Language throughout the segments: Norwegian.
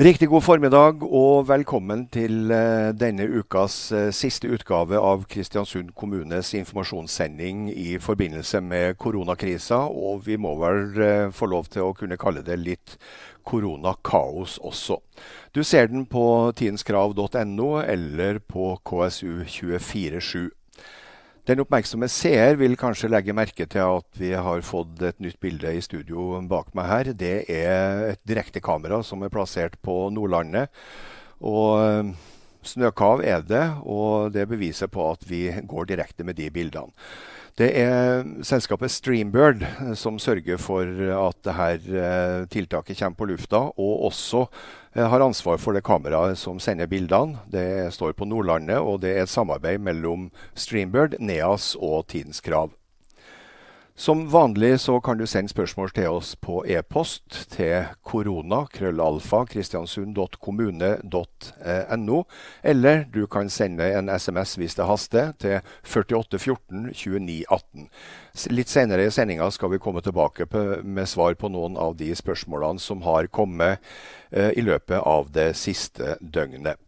Riktig god formiddag og velkommen til uh, denne ukas uh, siste utgave av Kristiansund kommunes informasjonssending i forbindelse med koronakrisa. Og vi må vel uh, få lov til å kunne kalle det litt koronakaos også. Du ser den på tidenskrav.no eller på KSU247. Den oppmerksomme seer vil kanskje legge merke til at vi har fått et nytt bilde i studio bak meg her. Det er et direktekamera som er plassert på Nordlandet. Og eh, snøkav er det, og det beviser på at vi går direkte med de bildene. Det er selskapet Streambird som sørger for at dette eh, tiltaket kommer på lufta, og også eh, har ansvar for det kameraet som sender bildene. Det står på Nordlandet, og det er et samarbeid mellom Streambird, NEAS og Tidens Krav. Som vanlig så kan du sende spørsmål til oss på e-post til korona krøllalfa kristiansund.kommune.no, eller du kan sende en SMS hvis det haster, til 4814 2918. Litt senere i sendinga skal vi komme tilbake med svar på noen av de spørsmålene som har kommet eh, i løpet av det siste døgnet.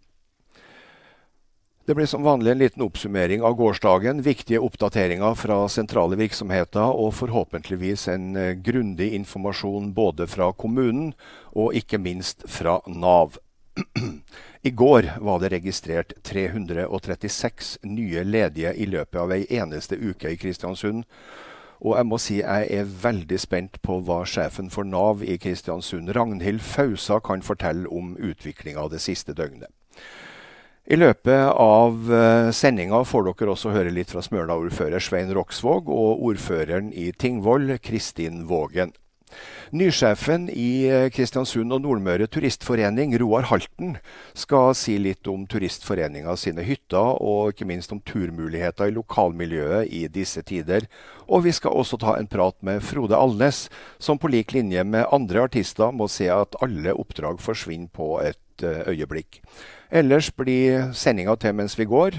Det blir som vanlig en liten oppsummering av gårsdagen, viktige oppdateringer fra sentrale virksomheter og forhåpentligvis en eh, grundig informasjon både fra kommunen og ikke minst fra Nav. I går var det registrert 336 nye ledige i løpet av ei eneste uke i Kristiansund. Og jeg må si jeg er veldig spent på hva sjefen for Nav i Kristiansund, Ragnhild Fausa, kan fortelle om utviklinga det siste døgnet. I løpet av uh, sendinga får dere også høre litt fra Smøla-ordfører Svein Roksvåg og ordføreren i Tingvoll, Kristin Vågen. Nysjefen i eh, Kristiansund og Nordmøre Turistforening, Roar Halten, skal si litt om Turistforeninga sine hytter, og ikke minst om turmuligheter i lokalmiljøet i disse tider. Og vi skal også ta en prat med Frode Alnes, som på lik linje med andre artister må se at alle oppdrag forsvinner på et uh, øyeblikk. Ellers blir sendinga til mens vi går.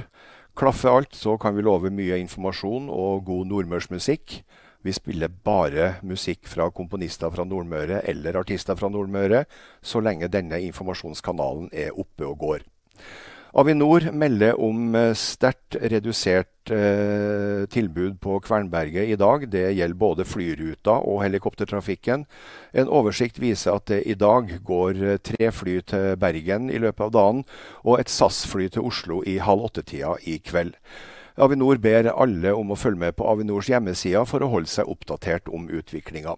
Klaffer alt, så kan vi love mye informasjon og god nordmørsmusikk. Vi spiller bare musikk fra komponister fra Nordmøre eller artister fra Nordmøre, så lenge denne informasjonskanalen er oppe og går. Avinor melder om eh, sterkt redusert eh, tilbud på Kvernberget i dag. Det gjelder både flyruta og helikoptertrafikken. En oversikt viser at det i dag går eh, tre fly til Bergen i løpet av dagen, og et SAS-fly til Oslo i halv åtte-tida i kveld. Avinor ber alle om å følge med på Avinors hjemmesider for å holde seg oppdatert om utviklinga.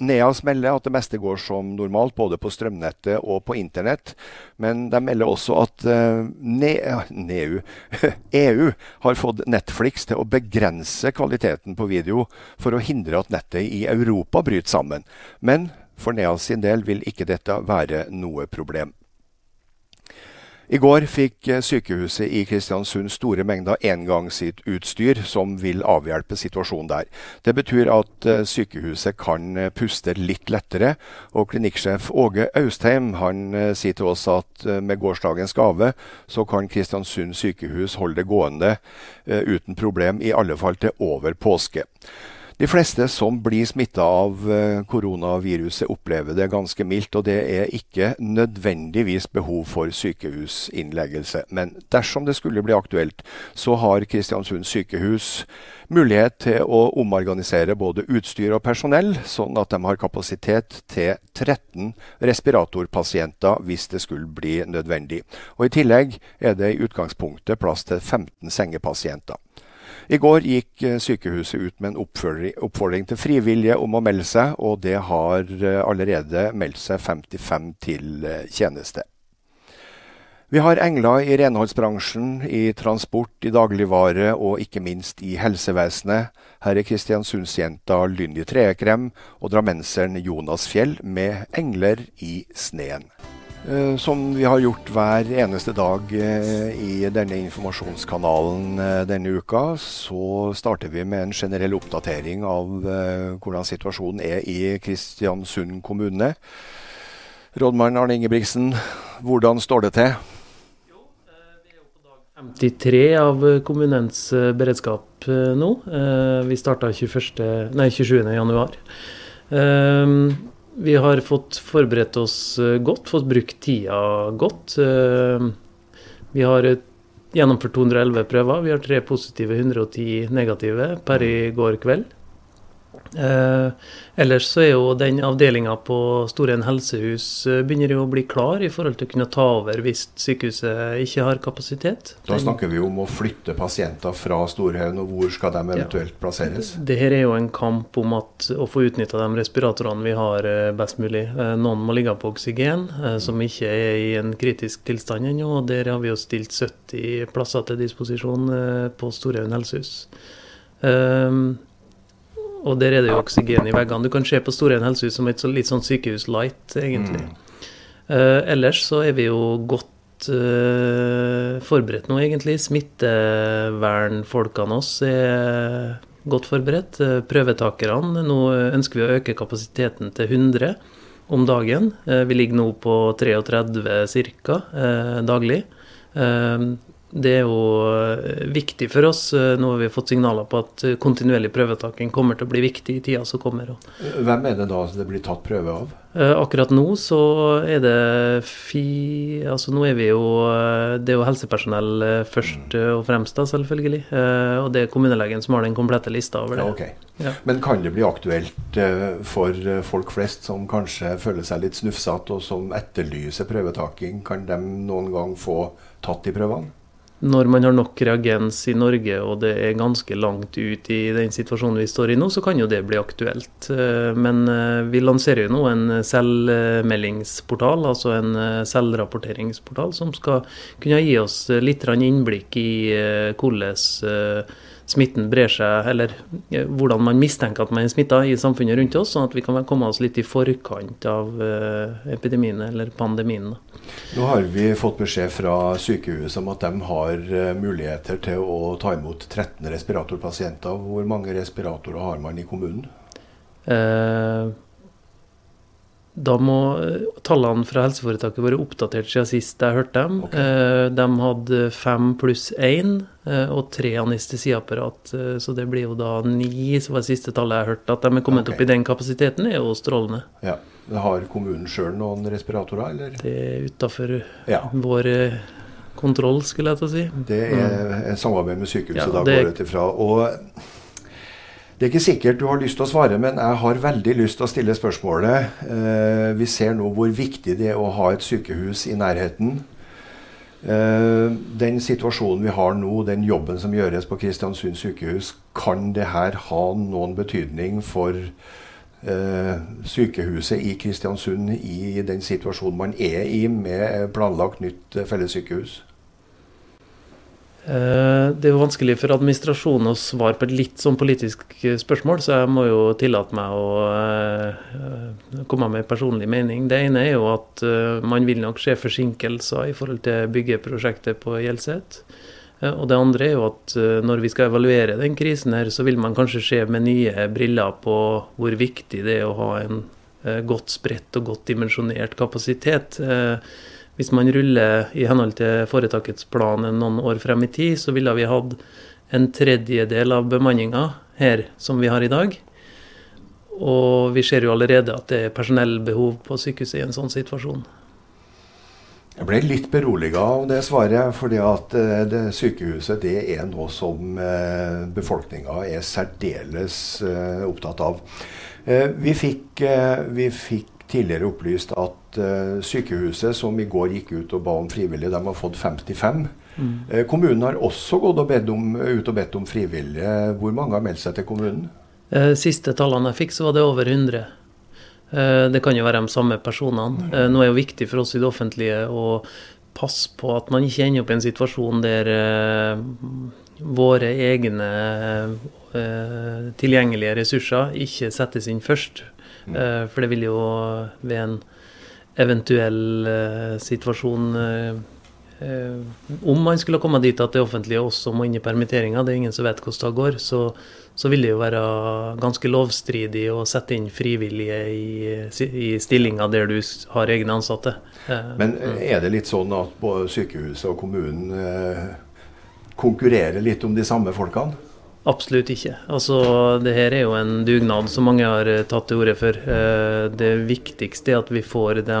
Neas melder at det meste går som normalt, både på strømnettet og på internett. Men de melder også at uh, ne Neu, EU har fått Netflix til å begrense kvaliteten på video for å hindre at nettet i Europa bryter sammen. Men for Neas sin del vil ikke dette være noe problem. I går fikk eh, sykehuset i Kristiansund store mengder engangsutstyr som vil avhjelpe situasjonen der. Det betyr at eh, sykehuset kan eh, puste litt lettere. Og klinikksjef Åge Austheim han sier til oss at med gårsdagens gave så kan Kristiansund sykehus holde det gående uten problem, i alle fall til over påske. De fleste som blir smitta av eh, koronaviruset, opplever det ganske mildt, og det er ikke nødvendigvis behov for sykehusinnleggelse. Men dersom det skulle bli aktuelt, så har Kristiansund sykehus mulighet til å omorganisere både utstyr og personell, sånn at de har kapasitet til 13 respiratorpasienter hvis det skulle bli nødvendig. Og I tillegg er det i utgangspunktet plass til 15 sengepasienter. I går gikk eh, sykehuset ut med en oppfordring til frivillige om å melde seg, og det har eh, allerede meldt seg 55 til eh, tjeneste. Vi har engler i renholdsbransjen, i transport, i dagligvare og ikke minst i helsevesenet. Her er kristiansundsjenta Lynni Treekrem og drammenseren Jonas Fjell med 'Engler i sneen'. Eh, som vi har gjort hver eneste dag eh, i denne informasjonskanalen eh, denne uka, så starter vi med en generell oppdatering av hvordan situasjonen er i Kristiansund kommune. Rådmann Arne Ingebrigtsen, hvordan står det til? Jo, vi er på dag 53 av kommunens beredskap nå. Vi starta 27.1. Vi har fått forberedt oss godt, fått brukt tida godt. Vi har gjennomført 211 prøver. Vi har tre positive, 110 negative per i går kveld. Eh, ellers så er jo den avdelinga på Storheien helsehus eh, begynner jo å bli klar i forhold til å kunne ta over hvis sykehuset ikke har kapasitet. Da snakker vi om å flytte pasienter fra Storhaugen, og hvor skal de eventuelt ja. plasseres? Det her er jo en kamp om at, å få utnytta de respiratorene vi har eh, best mulig. Noen må ligge på oksygen, som ikke er i en kritisk tilstand ennå. og Der har vi jo stilt 70 plasser til disposisjon på Storhaugen helsehus. Um, og der er det jo oksygen i veggene. Du kan se på Storheim helsehus som et litt sånn sykehus light, egentlig. Mm. Uh, ellers så er vi jo godt uh, forberedt nå, egentlig. Smittevernfolkene oss er godt forberedt. Uh, prøvetakerne. Nå ønsker vi å øke kapasiteten til 100 om dagen. vi ligger nå på 33 ca. daglig. Det er jo eh, viktig for oss. Eh, nå har vi fått signaler på at eh, kontinuerlig prøvetaking kommer til å bli viktig i tida som kommer. Hvem er det da det blir tatt prøve av? Akkurat nå så er det fi... Altså nå er vi jo Det er jo helsepersonell først mm. og fremst, da, selvfølgelig. Og det er kommunelegen som har den komplette lista over det. Ja, okay. ja. Men kan det bli aktuelt for folk flest som kanskje føler seg litt snufsete, og som etterlyser prøvetaking? Kan de noen gang få tatt de prøvene? Når man har nok reagens i Norge og det er ganske langt ut i den situasjonen vi står i nå, så kan jo det bli aktuelt. Eh, men eh, vi lanserer jo nå en selvmeldingsportal, altså en eh, selvrapporteringsportal, som skal kunne gi oss litt innblikk i hvordan smitten brer seg, eller hvordan man mistenker at man er smitta i samfunnet rundt oss, sånn at vi kan komme oss litt i forkant av epidemien eller pandemien. Nå har vi fått beskjed fra sykehuset om at de har eh, muligheter til å ta imot 13 respiratorpasienter. Hvor mange respiratorer har man i kommunen? Eh, da må eh, tallene fra helseforetaket være oppdatert siden sist jeg hørte dem. Okay. Eh, de hadde fem pluss én og tre anestesiapparat. Så det blir jo da ni, som var det siste tallet jeg hørte. At de er kommet okay. opp i den kapasiteten, er jo strålende. Ja. Har kommunen sjøl noen respiratorer, eller? Det er utafor ja. vår eh, kontroll, skulle jeg til å si. Det er mm. samarbeid med sykehuset, ja, da går går ut ifra. Og det er ikke sikkert du har lyst til å svare, men jeg har veldig lyst til å stille spørsmålet. Eh, vi ser nå hvor viktig det er å ha et sykehus i nærheten. Eh, den situasjonen vi har nå, den jobben som gjøres på Kristiansund sykehus, kan det her ha noen betydning for Eh, sykehuset i Kristiansund i den situasjonen man er i med planlagt nytt eh, fellessykehus? Eh, det er jo vanskelig for administrasjonen å svare på et litt sånn politisk spørsmål, så jeg må jo tillate meg å komme med en personlig mening. Det ene er jo at man vil nok se forsinkelser i forhold til byggeprosjektet på Hjelset. Og det andre er jo at eh, når vi skal evaluere den krisen her, så vil man kanskje se med nye briller på hvor viktig det er å ha en eh, godt spredt og godt dimensjonert kapasitet. Eh, hvis man ruller i henhold til foretakets plan noen år frem i tid, så ville vi hatt en tredjedel av bemanninga her som vi har i dag. Og vi ser jo allerede at det er personellbehov på sykehuset i en sånn situasjon. Jeg ble litt beroliga av det svaret, fordi at eh, det sykehuset det er noe som eh, befolkninga er særdeles eh, opptatt av. Vi fikk, vi fikk tidligere opplyst at sykehuset, som i går gikk ut og ba om frivillige, de har fått 55. Mm. Kommunen har også gått og bedt om, ut og bedt om frivillige. Hvor mange har meldt seg til kommunen? Siste tallene jeg fikk, så var det over 100. Eh, det kan jo være de samme personene. Eh, nå er det jo viktig for oss i det offentlige å passe på at man ikke ender opp i en situasjon der våre egne tilgjengelige ressurser ikke settes inn først. Mm. For det vil jo ved en eventuell situasjon om man skulle komme dit at det offentlige også må inn i permitteringer, det er ingen som vet hvordan det går, så, så vil det jo være ganske lovstridig å sette inn frivillige i, i stillinger der du har egne ansatte. Eh, Men mm. er det litt sånn at både sykehuset og kommunen eh, konkurrerer litt om de samme folkene? Absolutt ikke. Altså, det her er jo en dugnad som mange har eh, tatt til orde for. Eh, det viktigste er at vi får de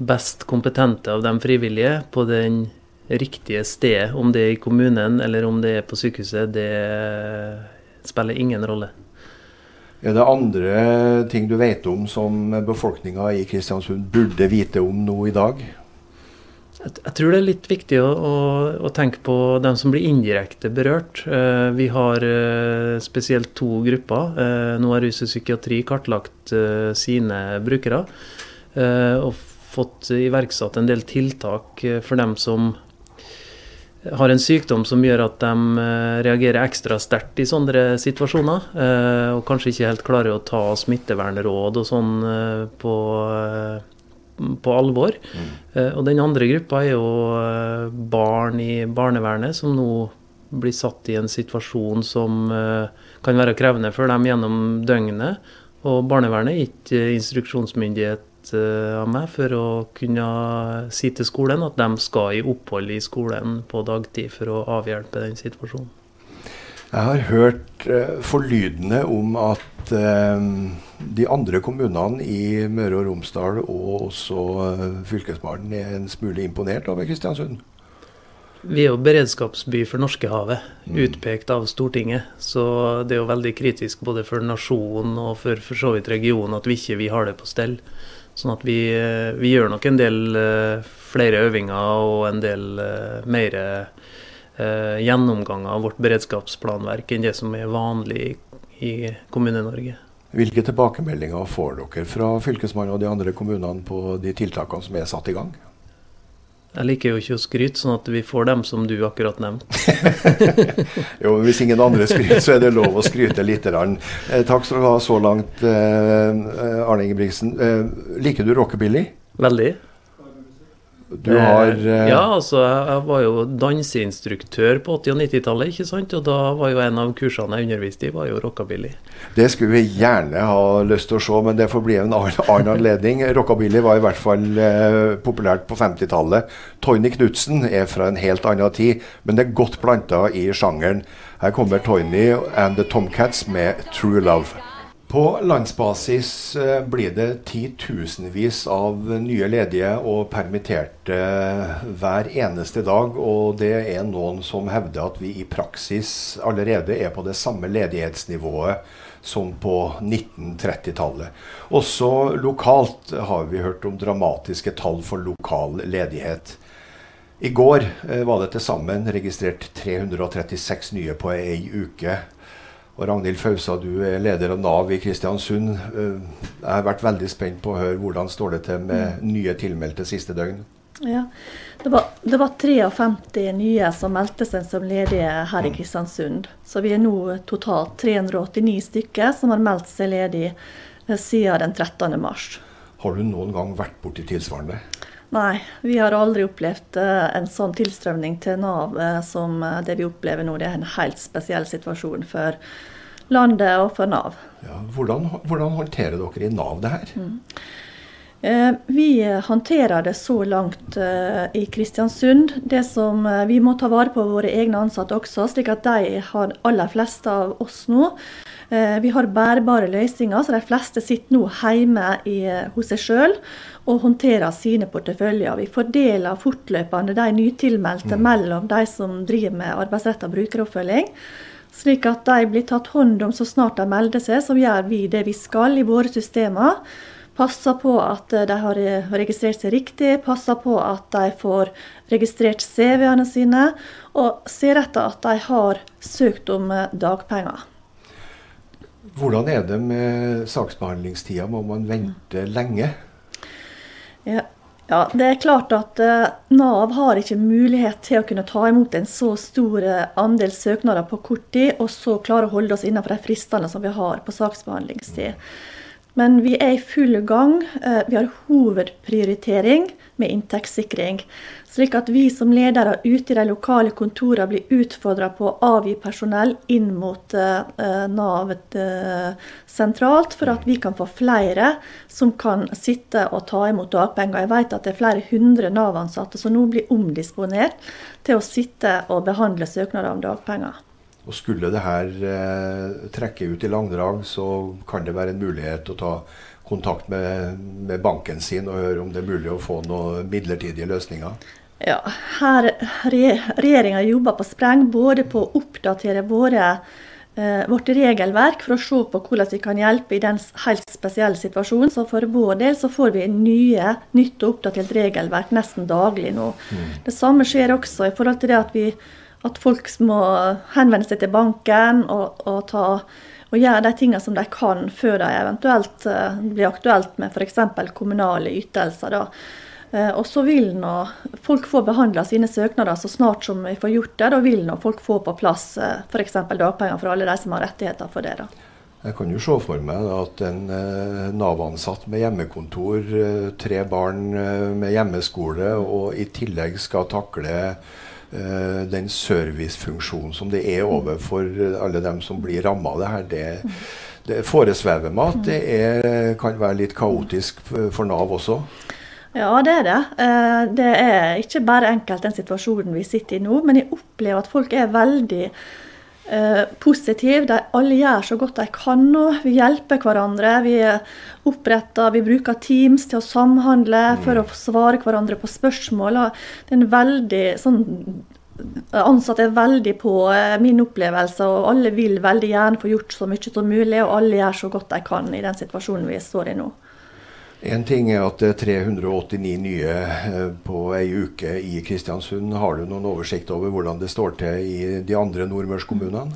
best kompetente av de frivillige på den riktige stedet. Om det er i kommunen eller om det er på sykehuset, det spiller ingen rolle. Er det andre ting du vet om som befolkninga i Kristiansund burde vite om nå i dag? Jeg, tror det er litt viktig å, å, å, tenke på dem som blir indirekte berørt. Eh, vi har eh, spesielt to grupper. Eh, nå har rus og psykiatri kartlagt eh, sine brukere. Eh, og fått iverksatt en del tiltak eh, for dem som har en sykdom som gjør at de reagerer ekstra sterkt i sånne situasjoner. Og kanskje ikke helt klarer å ta smittevernråd og sånn på, på alvor. Mm. Og den andre gruppa er jo barn i barnevernet som nå blir satt i en situasjon som kan være krevende for dem gjennom døgnet. Og barnevernet er ikke instruksjonsmyndighet Eh, av meg for å kunne si til skolen at de skal i opphold i skolen på dagtid for å avhjelpe den situasjonen. Jeg har hørt uh, forlydende om at uh, de andre kommunene i Møre og Romsdal og også uh, Fylkesmannen er en smule imponert over Kristiansund? Vi er jo beredskapsby for Norskehavet, mm. utpekt av Stortinget. Så det er jo veldig kritisk både for nasjonen og for, for så vidt regionen at vi ikke vi har det på stell. Sånn at vi, eh, vi, gjør nok en del flere øvinger og en del mer uh, gjennomganger av vårt beredskapsplanverk enn det som er vanlig i Kommune-Norge. Hvilke tilbakemeldinger får dere fra Fylkesmannen og de andre kommunene på de tiltakene som er satt i gang? Jeg liker jo ikke å skryte, sånn at vi får dem som du akkurat nevnte. jo, men Hvis ingen andre skryter, så er det lov å skryte litt. Eh, takk skal du ha så langt, eh, eh Arne Ingebrigtsen. Eh, liker du rockebilly? Veldig. Du har uh... Ja, altså jeg var jo danseinstruktør på 80- og 90-tallet, ikke sant. Og da var jo en av kursene jeg underviste i, var jo rockabilly. Det skulle vi gjerne ha lyst til å se, men det får bli en annen anledning. Rockabilly var i hvert fall uh, populært på 50-tallet. Toyny Knutsen er fra en helt annen tid, men det er godt planta i sjangeren. Her kommer Toyny and the Tomcats med 'True Love'. På landsbasis eh, blir det titusenvis av nye ledige og permitterte hver eneste dag. Og det er noen som hevder at vi i praksis allerede er på det samme ledighetsnivået som på 1930-tallet. Også lokalt har vi hørt om dramatiske tall for lokal ledighet. I går eh, var det til sammen registrert 336 nye på ei uke. Og Ragnhild Fausa, du er leder av Nav i Kristiansund. Eh, jeg har vært veldig spent på å høre hvordan står det til med mm. nye tilmeldte siste døgn? Ja, det var, det var 53 nye som meldte seg som ledige her i mm. Kristiansund. Så vi er nå totalt 389 stykker som har meldt seg ledig eh, siden den 13. mars. Har du noen gang vært borti tilsvarende? Nei, vi har aldri opplevd eh, en sånn tilstrømning til Nav som det vi opplever nå. Det er en helt spesiell situasjon for landet og for Nav. Ja, hvordan, hvordan, håndterer dere i Nav det her? Mm. Eh, vi håndterer det så langt eh, i Kristiansund. Det som eh, Vi må ta vare på våre egne ansatte også, slik at de har aller fleste av oss nå. Vi har bærebare løsninger, så de fleste sitter nå hjemme i, hos seg sjøl og håndterer sine porteføljer. Vi fordeler fortløpende de nytilmeldte mm. mellom de som driver med arbeidsretta brukeroppfølging slik at de blir tatt hånd om så snart de melder seg. Så gjør vi det vi skal i våre systemer. Passer på at de har registrert seg riktig, passer på at de får registrert CV-ene sine, og ser etter at de har søkt om dagpenger. Hvordan er det med saksbehandlingstida? Må man vente lenge? Ja, ja, Det er klart at uh, Nav har ikke mulighet til å kunne ta imot en så stor uh, andel søknader på kort tid, og så klare å holde oss innenfor de fristene som vi har på saksbehandlingstid. Men vi er i full gang. Uh, vi har hovedprioritering med inntektssikring. Slik at vi som ledere ute i de lokale kontorene blir utfordra på å avgi personell inn mot uh, Nav uh, sentralt, for at vi kan få flere som kan sitte og ta imot dagpenger. Jeg vet at det er flere hundre Nav-ansatte som nå blir omdisponert til å sitte og behandle søknader om dagpenger. Og Skulle det her eh, trekke ut i langdrag, så kan det være en mulighet å ta kontakt med, med, banken sin og høre om det er mulig å få noen midlertidige løsninger? Ja, her Regjeringa jobber på spreng både på å oppdatere våre Eh, vårt regelverk for å se på hvordan vi kan hjelpe i den helt spesielle situasjonen. Så for vår del så får vi nye, nytt og oppdatert regelverk nesten daglig nå. Mm. Det samme skjer også i forhold til det at, vi, at folk må henvende seg til banken og, og, ta, og gjøre de tingene som de kan før de eventuelt uh, blir aktuelt med f.eks. kommunale ytelser. da. Eh, og så vil nå folk få behandla sine søknader så snart som vi får gjort det. Da vil nå folk få på plass eh, f.eks. dagpenger for alle de som har rettigheter for det. da. Jeg kan jo se for meg at en eh, Nav-ansatt med hjemmekontor, tre barn med hjemmeskole, og i tillegg skal takle den servicefunksjonen som det er overfor alle dem som blir ramma av det her, det, det foresvever meg at det er, kan være litt kaotisk for Nav også. Ja, det er det. Eh, det er ikke bare enkelt den situasjonen vi sitter i nå, men jeg opplever at folk er veldig eh, positive. De alle gjør så godt de kan nå. Vi hjelper hverandre. Vi oppretter, vi bruker Teams til å samhandle for å svare hverandre på spørsmål. det er en veldig sånn Ansatte er veldig på eh, min opplevelse, og alle vil veldig gjerne få gjort så mye som mulig. Og alle gjør så godt de kan i den situasjonen vi står i nå. En ting er at det er 389 nye eh, på ei uke i Kristiansund. Har du noen oversikt over hvordan det står til i de andre nordmørskommunene?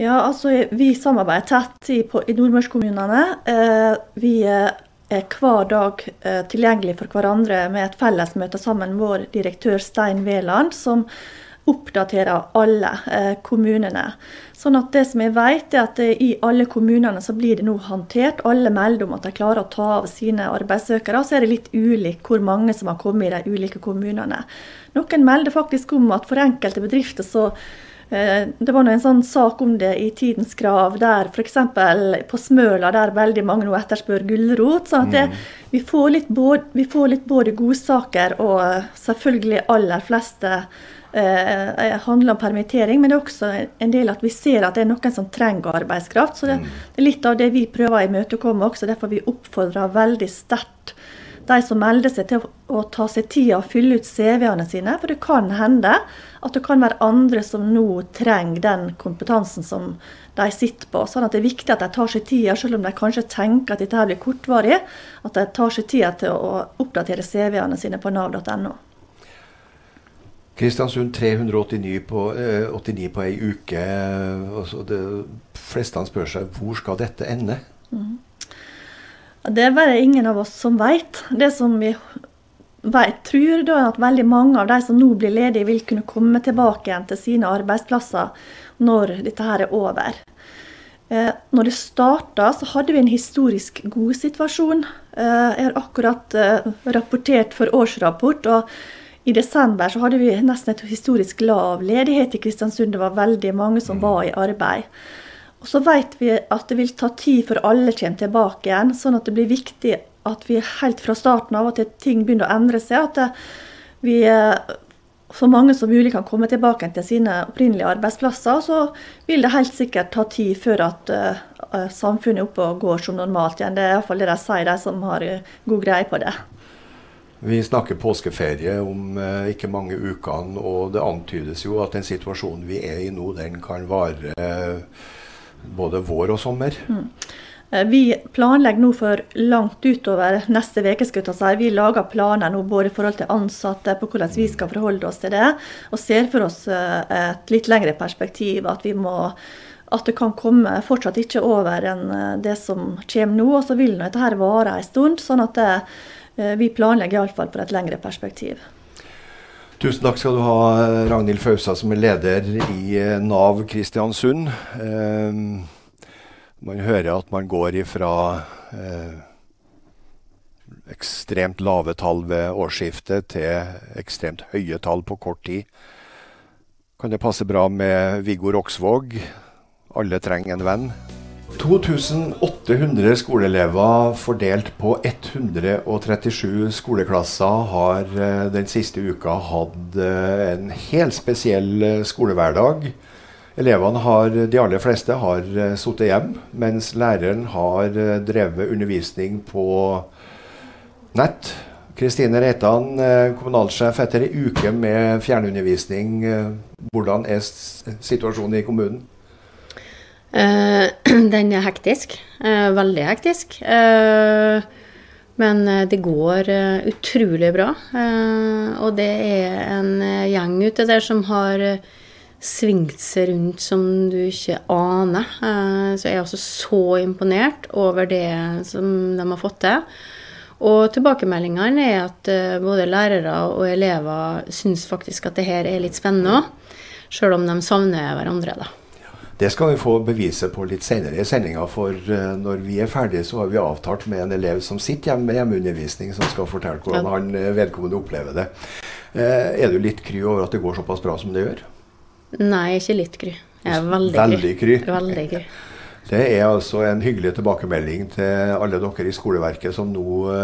Ja, altså Vi samarbeider tett i, i nordmørskommunene. Eh, vi er hver dag eh, tilgjengelig for hverandre med et fellesmøte sammen med vår direktør Stein Veland, som oppdaterer alle eh, kommunene. Sånn at det som jeg vet er at I alle kommunene så blir det nå håndtert. Alle melder om at de klarer å ta av sine arbeidssøkere. Så er det litt ulikt hvor mange som har kommet i de ulike kommunene. Noen melder faktisk om at for enkelte bedrifter så eh, det var en sånn sak om det i Tidens Krav, der f.eks. på Smøla, der veldig mange nå etterspør gulrot. Så at det, mm. vi, får både, vi, får litt både godsaker og selvfølgelig aller fleste eh, handler om permittering, men det er også en del at vi ser at det er noen som trenger arbeidskraft. Så det, mm. det er litt av det vi prøver å imøtekomme også. Derfor vi oppfordrer veldig sterkt de som melder seg til å ta seg tida og fylle ut CV-ene sine. For det kan hende at det kan være andre som nå trenger den kompetansen som de sitter på. Sånn at det er viktig at de tar seg tida, selv om de kanskje tenker at dette blir kortvarig, at de tar seg tida til å oppdatere CV-ene sine på nav.no. Kristiansund 389 på, eh, 89 på ei uke. Altså det, fleste spør seg hvor skal dette ende? Mm. Det er bare ingen av oss som veit. Det som vi vet, tror, da, er at veldig mange av de som nå blir ledige, vil kunne komme tilbake igjen til sine arbeidsplasser når dette her er over. Eh, når det starta, så hadde vi en historisk god situasjon. Eh, jeg har akkurat eh, rapportert for årsrapport. og i desember så hadde vi nesten et historisk lav ledighet i Kristiansund. Det var veldig mange som mm. var i arbeid. Og Så vet vi at det vil ta tid før alle kommer tilbake igjen. Sånn at det blir viktig at vi helt fra starten av at ting begynner å endre seg. At vi så mange som mulig kan komme tilbake til sine opprinnelige arbeidsplasser. Så vil det helt sikkert ta tid før at uh, samfunnet er oppe og går som normalt igjen. Det er iallfall det de sier, de som har god greie på det. Vi snakker påskeferie om eh, ikke mange ukene, og det antydes jo at den situasjonen vi er i nå, den kan vare eh, både vår og sommer. Mm. Eh, vi planlegger nå for langt utover neste uke. Si. Vi lager planer nå både i forhold til ansatte, på hvordan vi skal forholde oss til det, og ser for oss eh, et litt lengre perspektiv. At, må, at det kan komme fortsatt ikke over enn det som kommer nå. Og så vil dette vare en stund. sånn at det vi planlegger iallfall for et lengre perspektiv. Tusen takk skal du ha, Ragnhild Fausa, som er leder i eh, Nav Kristiansund. Eh, man hører at man går ifra eh, ekstremt lave tall ved årsskiftet til ekstremt høye tall på kort tid. Kan det passe bra med Viggo Roksvåg? Alle trenger en venn. 2800 skoleelever fordelt på 137 skoleklasser har eh, den siste uka hatt eh, en helt spesiell eh, skolehverdag. Elevene har, de aller fleste har sittet hjemme, mens læreren har drevet undervisning på nett. Kristine Reitan, kommunalsjef etter ei uke med fjernundervisning. hvordan er situasjonen i kommunen? den er hektisk. veldig hektisk. Men det går utrolig bra. og det er en gjeng ute der som har svingt seg rundt som du ikke aner. Eh, så jeg er også så imponert over det som de har fått til. Og tilbakemeldingene er at eh, både lærere og elever syns faktisk at det her er litt spennende òg. Sjøl om de savner hverandre, da. Det skal vi få beviset på litt senere i sendinga, for eh, når vi er ferdige, så har vi avtalt med en elev som sitter hjemme med hjemmeundervisning, som skal fortelle hvordan han vedkommende opplever det. Er du litt kry over at det går såpass bra som det gjør? Nei, ikke litt kry. Jeg er veldig, veldig kry. Veldig kry. Det er altså en hyggelig tilbakemelding til alle dere i skoleverket som nå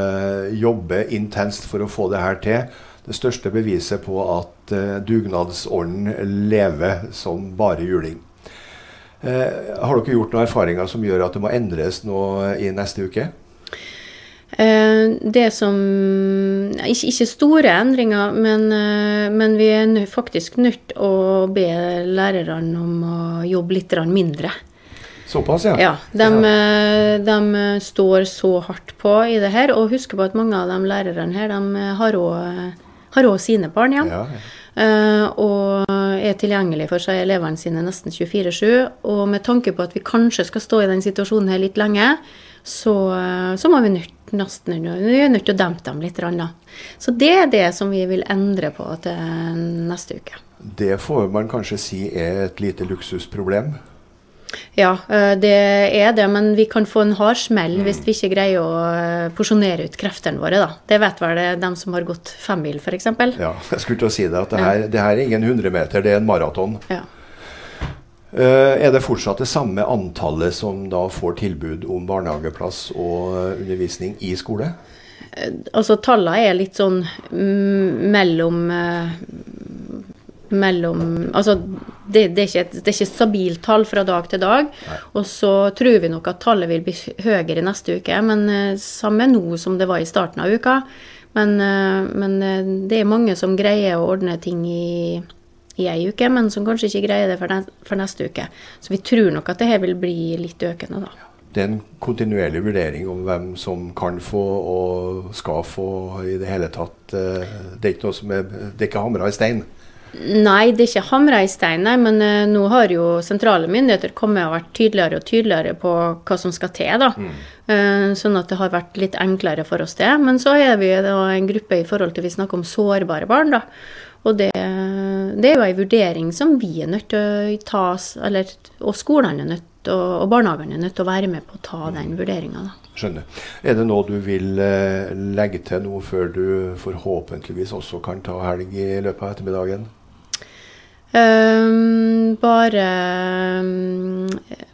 jobber intenst for å få det her til. Det største beviset på at uh, dugnadsånden lever som bare juling. Uh, har dere gjort noen erfaringer som gjør at det må endres nå i neste uke? Eh, det som ikke, ikke, store endringer, men, eh, men vi er faktisk nødt til å be lærerne om å jobbe litt mindre. Såpass, ja. ja de, eh, de, står så hardt på i det her. Og husk på at mange av de lærerne her de har òg sine barn hjem. Ja, ja. Uh, og er tilgjengelig for seg elevene sine nesten 24-7. Og med tanke på at vi kanskje skal stå i den situasjonen her litt lenge, så, så må vi nødt nesten Vi er nødt til å dempe dem litt. Da. Så det er det som vi vil endre på til neste uke. Det får man kanskje si er et lite luksusproblem? Ja, eh, det er det, men vi kan få en hard smell mm. hvis vi ikke greier å eh, porsjonere ut kreftene våre. Da. Det vet vel de som har gått femmil, f.eks. Ja, jeg skulle til å si det. at det her, ja. det her er ingen 100 meter, det er en maraton. Ja. Eh, er det fortsatt det samme antallet som da får tilbud om barnehageplass og undervisning i skole? Altså Tallene er litt sånn mellom mellom Altså, det, det, er ikke, det, er ikke, et stabilt tall fra dag til dag. Nei. Og så tror vi nok at tallet vil bli høyere neste uke, men samme nå som det var i starten av uka. Men, men det er mange som greier å ordne ting i i ei uke, men som kanskje ikke greier det for, neste uke. Så vi tror nok at det her vil bli litt økende, da. Det er en kontinuerlig vurdering om hvem som kan få og skal få i det hele tatt. Eh, det er ikke noe som er, det er ikke hamra i stein? Nei, det er ikke hamra i stein, nei, men uh, nå har jo sentrale myndigheter kommet og vært tydeligere og tydeligere på hva som skal til. da. Mm. Uh, sånn at det har vært litt enklere for oss det. Men så er vi da en gruppe i forhold til vi snakker om sårbare barn. da. Og det, det er jo en vurdering som vi er nødt til å ta, eller, og skolene er nødt til, og barnehagene er nødt til å være med på å ta den vurderinga. Skjønner. Er det noe du vil eh, legge til nå før du forhåpentligvis også kan ta helg i løpet av ettermiddagen? Um, bare,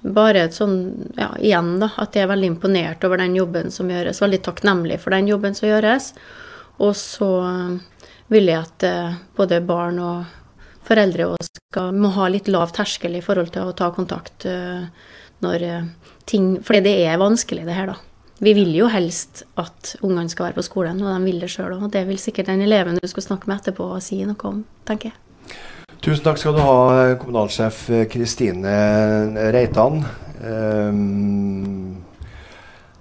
bare et sånn, ja, igjen da, at jeg er veldig imponert over den jobben som gjøres. Veldig takknemlig for den jobben som gjøres. Og så vil jeg at eh, både barn og foreldre skal, må ha litt lav terskel i forhold til å ta kontakt eh, når eh, ting For det er vanskelig, det her, da. Vi vil jo helst at ungene skal være på skolen, og de vil det sjøl òg. Det vil sikkert den eleven du skal snakke med etterpå, si noe om, tenker jeg. Tusen takk skal du ha, kommunalsjef Kristine Reitan. Um,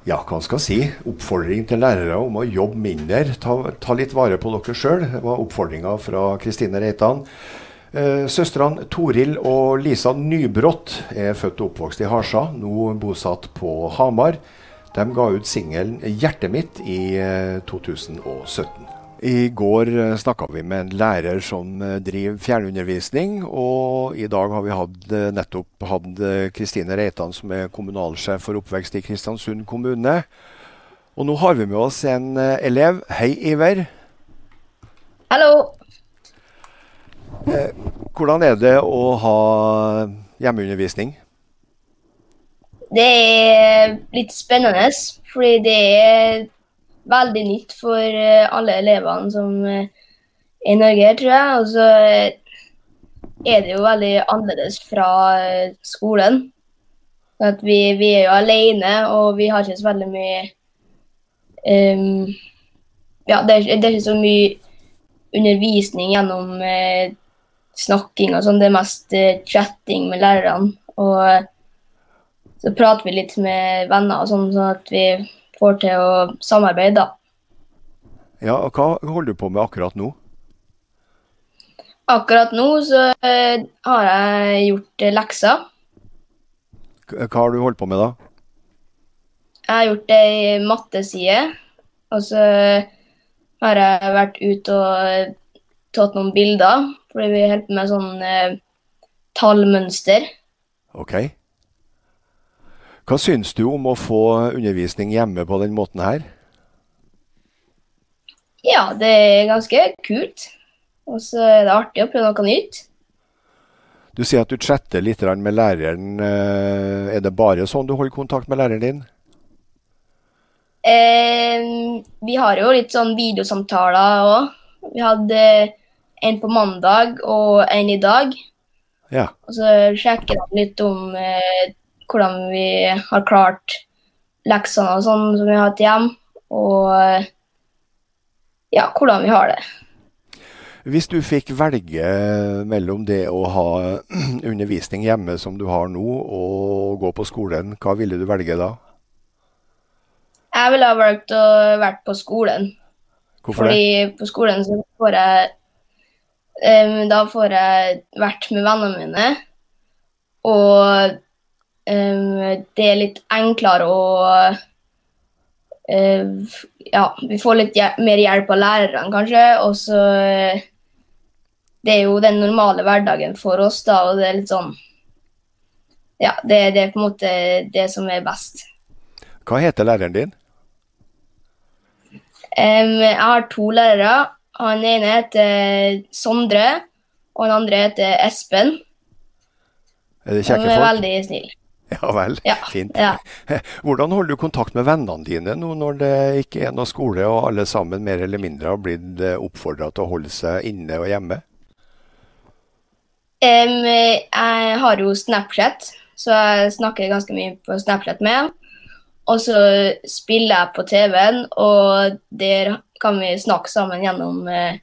ja, hva skal jeg si, oppfordring til lærere om å jobbe mindre. Ta, ta litt vare på dere sjøl. Var oppfordringa fra Kristine Reitan. Eh, søstrene Toril og Lisa Nybrott er født og oppvokst i Harsa, nå bosatt på Hamar. De ga ut singelen 'Hjertet mitt' i eh, 2017. I går eh, snakka vi med en lærer som eh, driver fjernundervisning, og i dag har vi hatt, eh, nettopp hatt Kristine Reitan, som er kommunalsjef for oppvekst i Kristiansund kommune. Og nå har vi med oss en elev. Hei, Iver. Hallo. hvordan er det å ha hjemmeundervisning? Det er litt spennende, fordi det er veldig nytt for eh, alle elevene som eh, er i Norge, tror jeg. Og så eh, er det jo veldig annerledes fra skolen. At vi, vi, er jo alene, og vi har ikke så veldig mye um, Ja, det er, det er, ikke så mye undervisning gjennom uh, snakking og sånn. Det er mest uh, chatting med lærerne. Og så prater vi litt med venner og sånn, sånn at vi får til å samarbeide, da. Ja, og Hva holder du på med akkurat nå? Akkurat nå så uh, har jeg gjort uh, lekser. Hva har du holdt på med da? Jeg har gjort det i matteside. Og så har jeg vært ute og tatt noen bilder, fordi vi holder på med sånn eh, tallmønster. Ok. Hva syns du om å få undervisning hjemme på den måten her? Ja, det er ganske kult. Og så er det artig å prøve noe nytt. Du sier at du chatter litt med læreren. Eh, er det bare sånn du holder kontakt med læreren din? Eh, vi har jo litt sånn videosamtaler òg. Vi hadde en på mandag og en i dag. Ja. Og så sjekker de litt om eh, hvordan vi har klart leksene og sånn som vi har hatt hjem. Og ja, hvordan vi har det. Hvis du fikk velge mellom det å ha undervisning hjemme som du har nå, og gå på skolen, hva ville du velge da? Jeg ville ha valgt å vært på skolen. Hvorfor Fordi det? på skolen så får jeg um, Da får jeg vært med vennene mine. Og det er litt enklere å uh, Ja, vi får litt mer hjelp av lærerne, kanskje. Og så uh, Det er jo den normale hverdagen for oss, da, og det er litt sånn Ja, det, det er på en måte det som er best. Hva heter læreren din? Um, jeg har to lærere. Han ene heter Sondre, og den andre heter Espen. Er det De er veldig snille. Ja vel, Ja, fint. ja. Hvordan holder du kontakt med vennene dine nå når det ikke er noe skole, og alle sammen mer eller mindre har blitt oppfordra til å holde seg inne og hjemme? Um, jeg har jo Snapchat, så jeg snakker ganske mye på Snapchat med dem. Og så spiller jeg på TV-en, og der kan vi snakke sammen gjennom uh,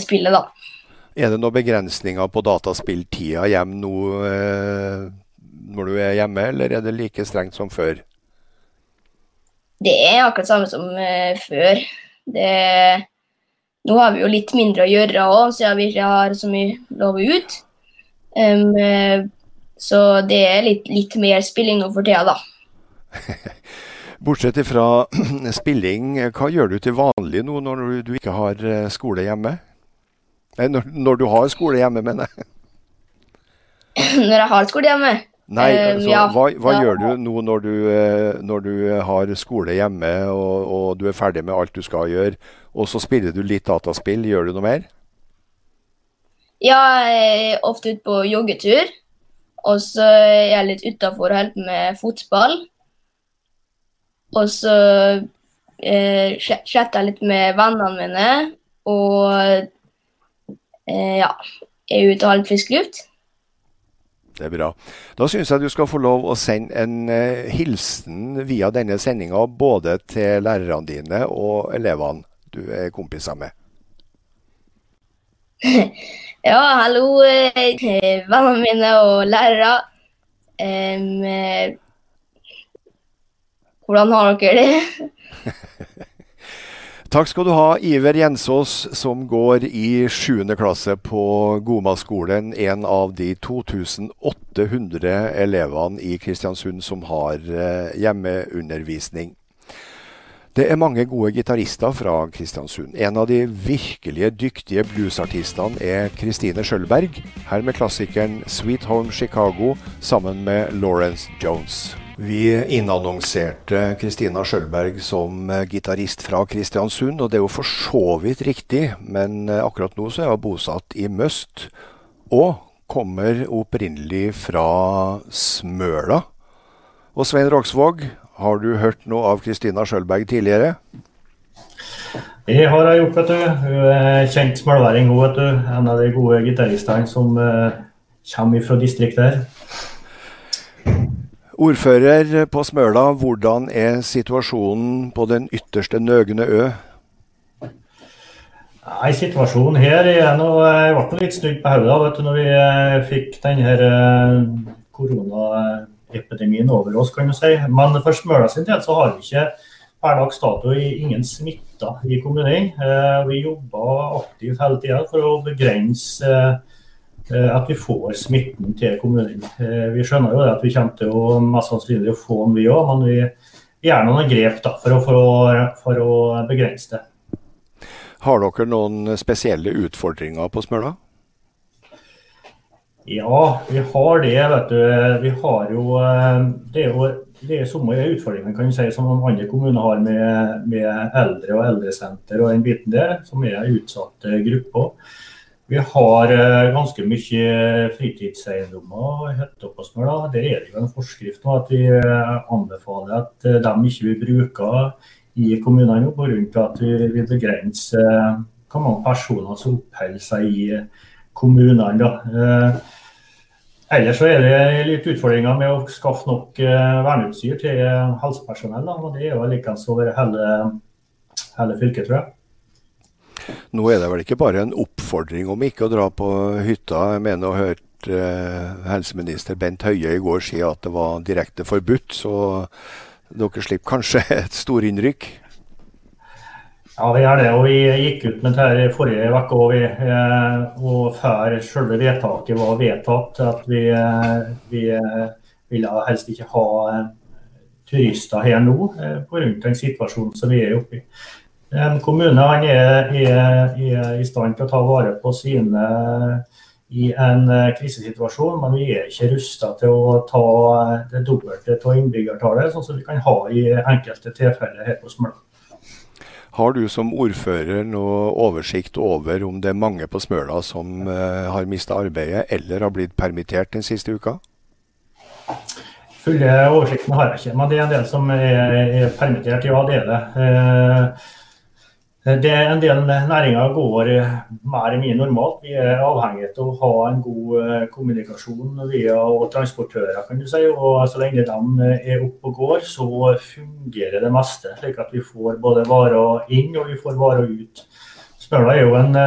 spillet, da. Er det noen begrensninger på dataspilltida hjem nå eh, når du er hjemme, eller er det like strengt som før? Det er akkurat samme som uh, før. Det, nå har vi jo litt mindre å gjøre òg, siden vi ikke har så mye lov ut. Um, så det er litt, litt mer spilling nå for tida, da. Bortsett fra spilling, hva gjør du til vanlig nå når du ikke har eh, skole hjemme? Nei, når, når du har skole hjemme, mener jeg. Når jeg har skole hjemme. Nei, Eh, altså, ja, hva, hva ja. gjør du nå når du, eh, når du har skole hjemme og, og du er ferdig med alt du skal gjøre, og så spiller du litt dataspill, gjør du noe mer? Ja, jeg er ofte ute på joggetur. Og så er jeg litt utafor og holder på med fotball. Og så eh, chatter jeg litt med vennene mine. Og eh, ja, er ute og har litt frisk luft. Det er bra. Da syns jeg du skal få lov å sende en eh, hilsen via denne sendinga både til lærerne dine og elevene du er kompiser med. Ja, hallo, eh, vennene mine og lærere. Eh, hvordan har dere det? Takk skal du ha, Iver Jensås, som går i 7. klasse på Goma-skolen. En av de 2800 elevene i Kristiansund som har eh, hjemmeundervisning. Det er mange gode gitarister fra Kristiansund. En av de virkelige dyktige bluesartistene er Kristine Schjølberg, her med klassikeren 'Sweet Home Chicago' sammen med Lawrence Jones. Vi innannonserte Kristina Sjølberg som eh, gitarist fra Kristiansund, og det er jo for så vidt riktig, men eh, akkurat nå så er hun bosatt i Møst, og kommer opprinnelig fra Smøla. Og Svein Roksvåg, har du hørt noe av Kristina Sjølberg tidligere? Det har jeg gjort, vet du. Hun er kjent smølværing, òg, vet du. En av de gode gitaristene som uh, kommer fra distriktet her. Ordfører på Smøla, hvordan er situasjonen på den ytterste nøgne ø? Nei, Situasjonen her er noe, jeg ble litt snudd på hodet når vi eh, fikk denne eh, koronaepidemien over oss. kan du si. Men for Smøla sin del så har vi ikke per dags dato ingen smitta i kommunen. Eh, vi jobber aktivt hele tida for å begrense at vi får smitten til kommunen. Vi skjønner jo at vi kommer til å mest sannsynlig få den, vi òg, men vi gjør noen grep da, for, å, for, å, for å begrense det. Har dere noen spesielle utfordringer på Smøla? Ja, vi har det. vet du. Vi har jo eh, Det er jo det er samme utfordringer kan du si, som andre kommuner har med, med eldre og eldresenter og den biten der, som er utsatte grupper. Vi har eh, ganske mye fritidseiendommer og hytter på. Der er det jo en forskrift nå at vi eh, anbefaler at de ikke vil bruke i kommunene pga. at vi vil begrense eh, hvor mange personer som oppholder seg i kommunene. Eh, ellers så er det litt utfordringer med å skaffe nok eh, verneutstyr til helsepersonell. Da. og Det er jo likeens over hele, hele fylket, tror jeg. Nå er det vel ikke bare en oppfordring om ikke å dra på hytta. Jeg mener å hørt eh, helseminister Bent Høie i går si at det var direkte forbudt. Så dere slipper kanskje et storinnrykk? Ja, vi gjør det. og Vi gikk ut med det forrige uke òg. eh, og før selve vedtaket var vedtatt, at vi, eh, vi ville helst ikke ha turister her nå pga. den situasjonen som vi er oppe i. En kommune er, er, er, i stand til å ta vare på sine i en eh, krisesituasjon, men vi er ikke rusta til å ta det dobbelte av innbyggertallet, sånn som vi kan ha i enkelte tilfeller her på Smøla. Har du som ordfører noe oversikt over om det er mange på Smøla som uh, har mista arbeidet eller har blitt permittert den siste uka? Fulle oversikten har jeg ikke, men det er en del som er permittert. Ja, det er det. Eh, det er En del næringer går eh, mer eller mindre normalt. Vi er avhengig av å ha en god eh, kommunikasjon via transportører. kan du si, og Så lenge de er oppe og går, så fungerer det meste. Slik at vi får både varer inn og vi får varer ut. Smøla er jo en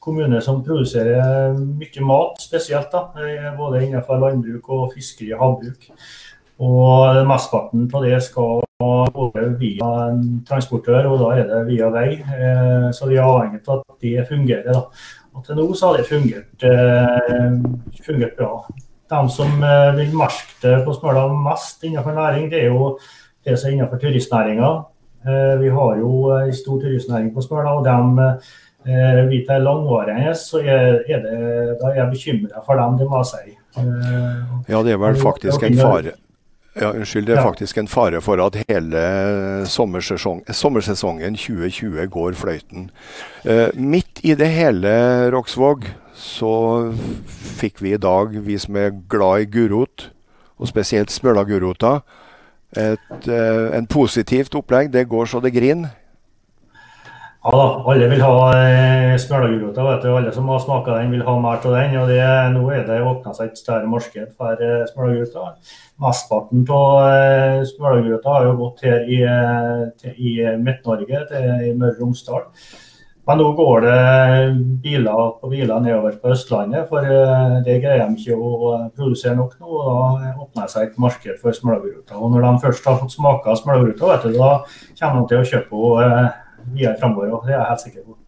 kommune som produserer mye mat, spesielt. da, Både innenfor landbruk og fiskeri og havbruk. Og Mesteparten av det skal gå via en transportør, og da er det via vei. Eh, så vi er avhengig av at det fungerer. Da. Og til nå så har det fungert, eh, fungert bra. De som eh, vil merke det på Smøla mest innenfor næring, det er jo det som er innenfor turistnæringa. Vi har jo en stor turistnæring på Smøla, og de vi tar langvarige, så er, det, da er jeg bekymra for dem, det må jeg si. Ja, det er vel faktisk en fare ja, unnskyld. Det er faktisk en fare for at hele sommersesong, sommersesongen 2020 går fløyten. Eh, midt i det hele, Roksvåg, så fikk vi i dag, vi som er glad i gulrot, og spesielt smøla-gulrota, et eh, en positivt opplegg. Det går så det griner. Ja da, alle vil ha eh. Alle som har smaka den, vil ha mer av den. og det, Nå er det åpna seg et større marked for eh, smølagulrota. Mesteparten av eh, har jo gått her i, til, i Midt-Norge, i Møre og Romsdal. Men nå går det biler på biler nedover på Østlandet, for eh, det greier de ikke å produsere nok nå. og Da åpner det seg et marked for smølagulrota. Og når de først har fått smake smølagulrota, da kommer de til å kjøpe henne videre framover òg. Det er jeg helt sikker på.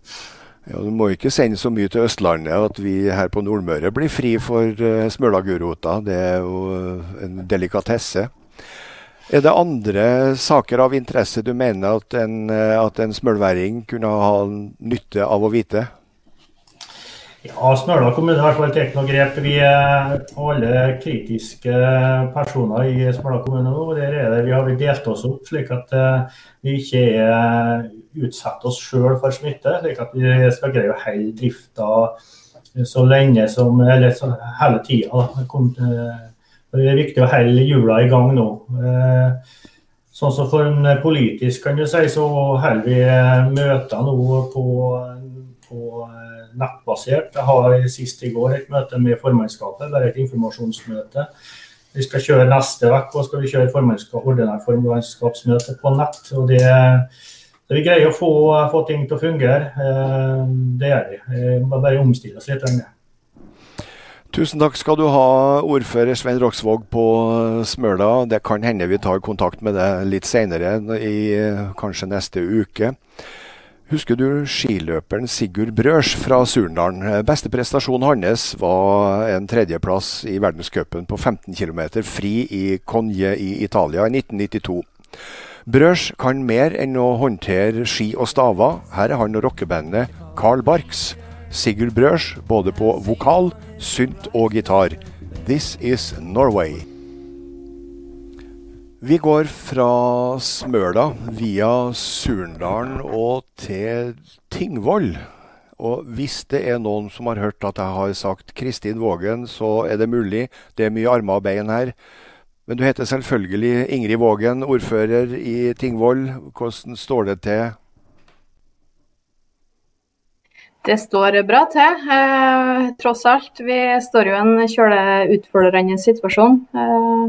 Ja, Du må ikke sende så mye til Østlandet at vi her på Nordmøre blir fri for uh, smølagurota. Det er jo uh, en delikatesse. Er det andre saker av interesse du mener at en, uh, at en smølværing kunne ha nytte av å vite? Ja, Smøla kommune har tatt noen grep. Vi er alle kritiske personer i Smøla kommune nå. Der er det, vi har delt oss opp slik at vi ikke er utsette oss sjøl for smitte, slik at vi skal greie å holde drifta så lenge som Eller så, hele tida. Eh, det er viktig å holde hjula i gang nå. Eh, Sånn som for en politisk, kan du si, så holder vi møter nå på, på nettbasert. Jeg har sist i går et møte med formannskapet, bare et informasjonsmøte. Vi skal kjøre neste uke og skal vi kjøre ordinært formannskapsmøte på nett. og det så vi greier å få, få, ting til å fungere. Det gjør vi. Vi må bare omstille oss litt. Tusen takk skal du ha, ordfører Svein Roksvåg på Smøla. Det kan hende vi tar kontakt med deg litt senere, kanskje neste uke. Husker du skiløperen Sigurd Brøs fra Surndalen? Beste prestasjon hans var en tredjeplass i verdenscupen på 15 km fri i Conje i Italia i 1992. Brøs kan mer enn å håndtere ski og staver. Her er han og rockebandet Carl Barks. Sigurd Brøsj både på vokal, synt og gitar. This is Norway. Vi går fra Smøla via Surndalen og til Tingvoll. Og hvis det er noen som har hørt at jeg har sagt Kristin Vågen, så er det mulig. Det er mye armer og bein her. Men du heter selvfølgelig Ingrid Vågen, ordfører i Tingvoll. Hvordan står det til det står bra til, eh, tross alt. Vi står jo i en kjøle utfordrende situasjon. Eh,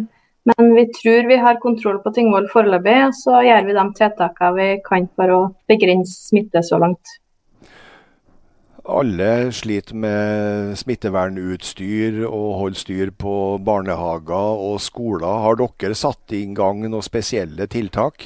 men vi tror vi har kontroll på Tingvoll foreløpig, så gjør vi de tiltakene vi kan for å begrense smitte så langt. Alle sliter med smittevernutstyr og holder styr på barnehager og skoler. Har dere satt i gang noen spesielle tiltak?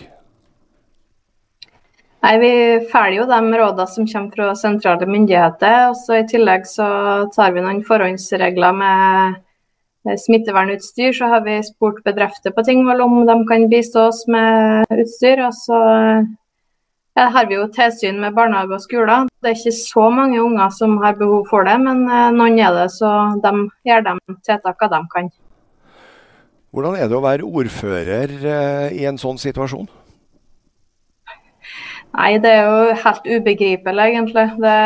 Nei, Vi følger jo de rådene som kommer fra sentrale myndigheter. og så I tillegg så tar vi noen forhåndsregler med smittevernutstyr. Så har vi spurt bedrifter på Tingvoll om de kan bistå oss med utstyr. Og så har vi jo tilsyn med barnehager og skoler. Det er ikke så mange unger som har behov for det, men eh, noen er det, så de gjør de tiltakene de kan. Hvordan er det å være ordfører eh, i en sånn situasjon? Nei, det er jo helt ubegripelig, egentlig. Det,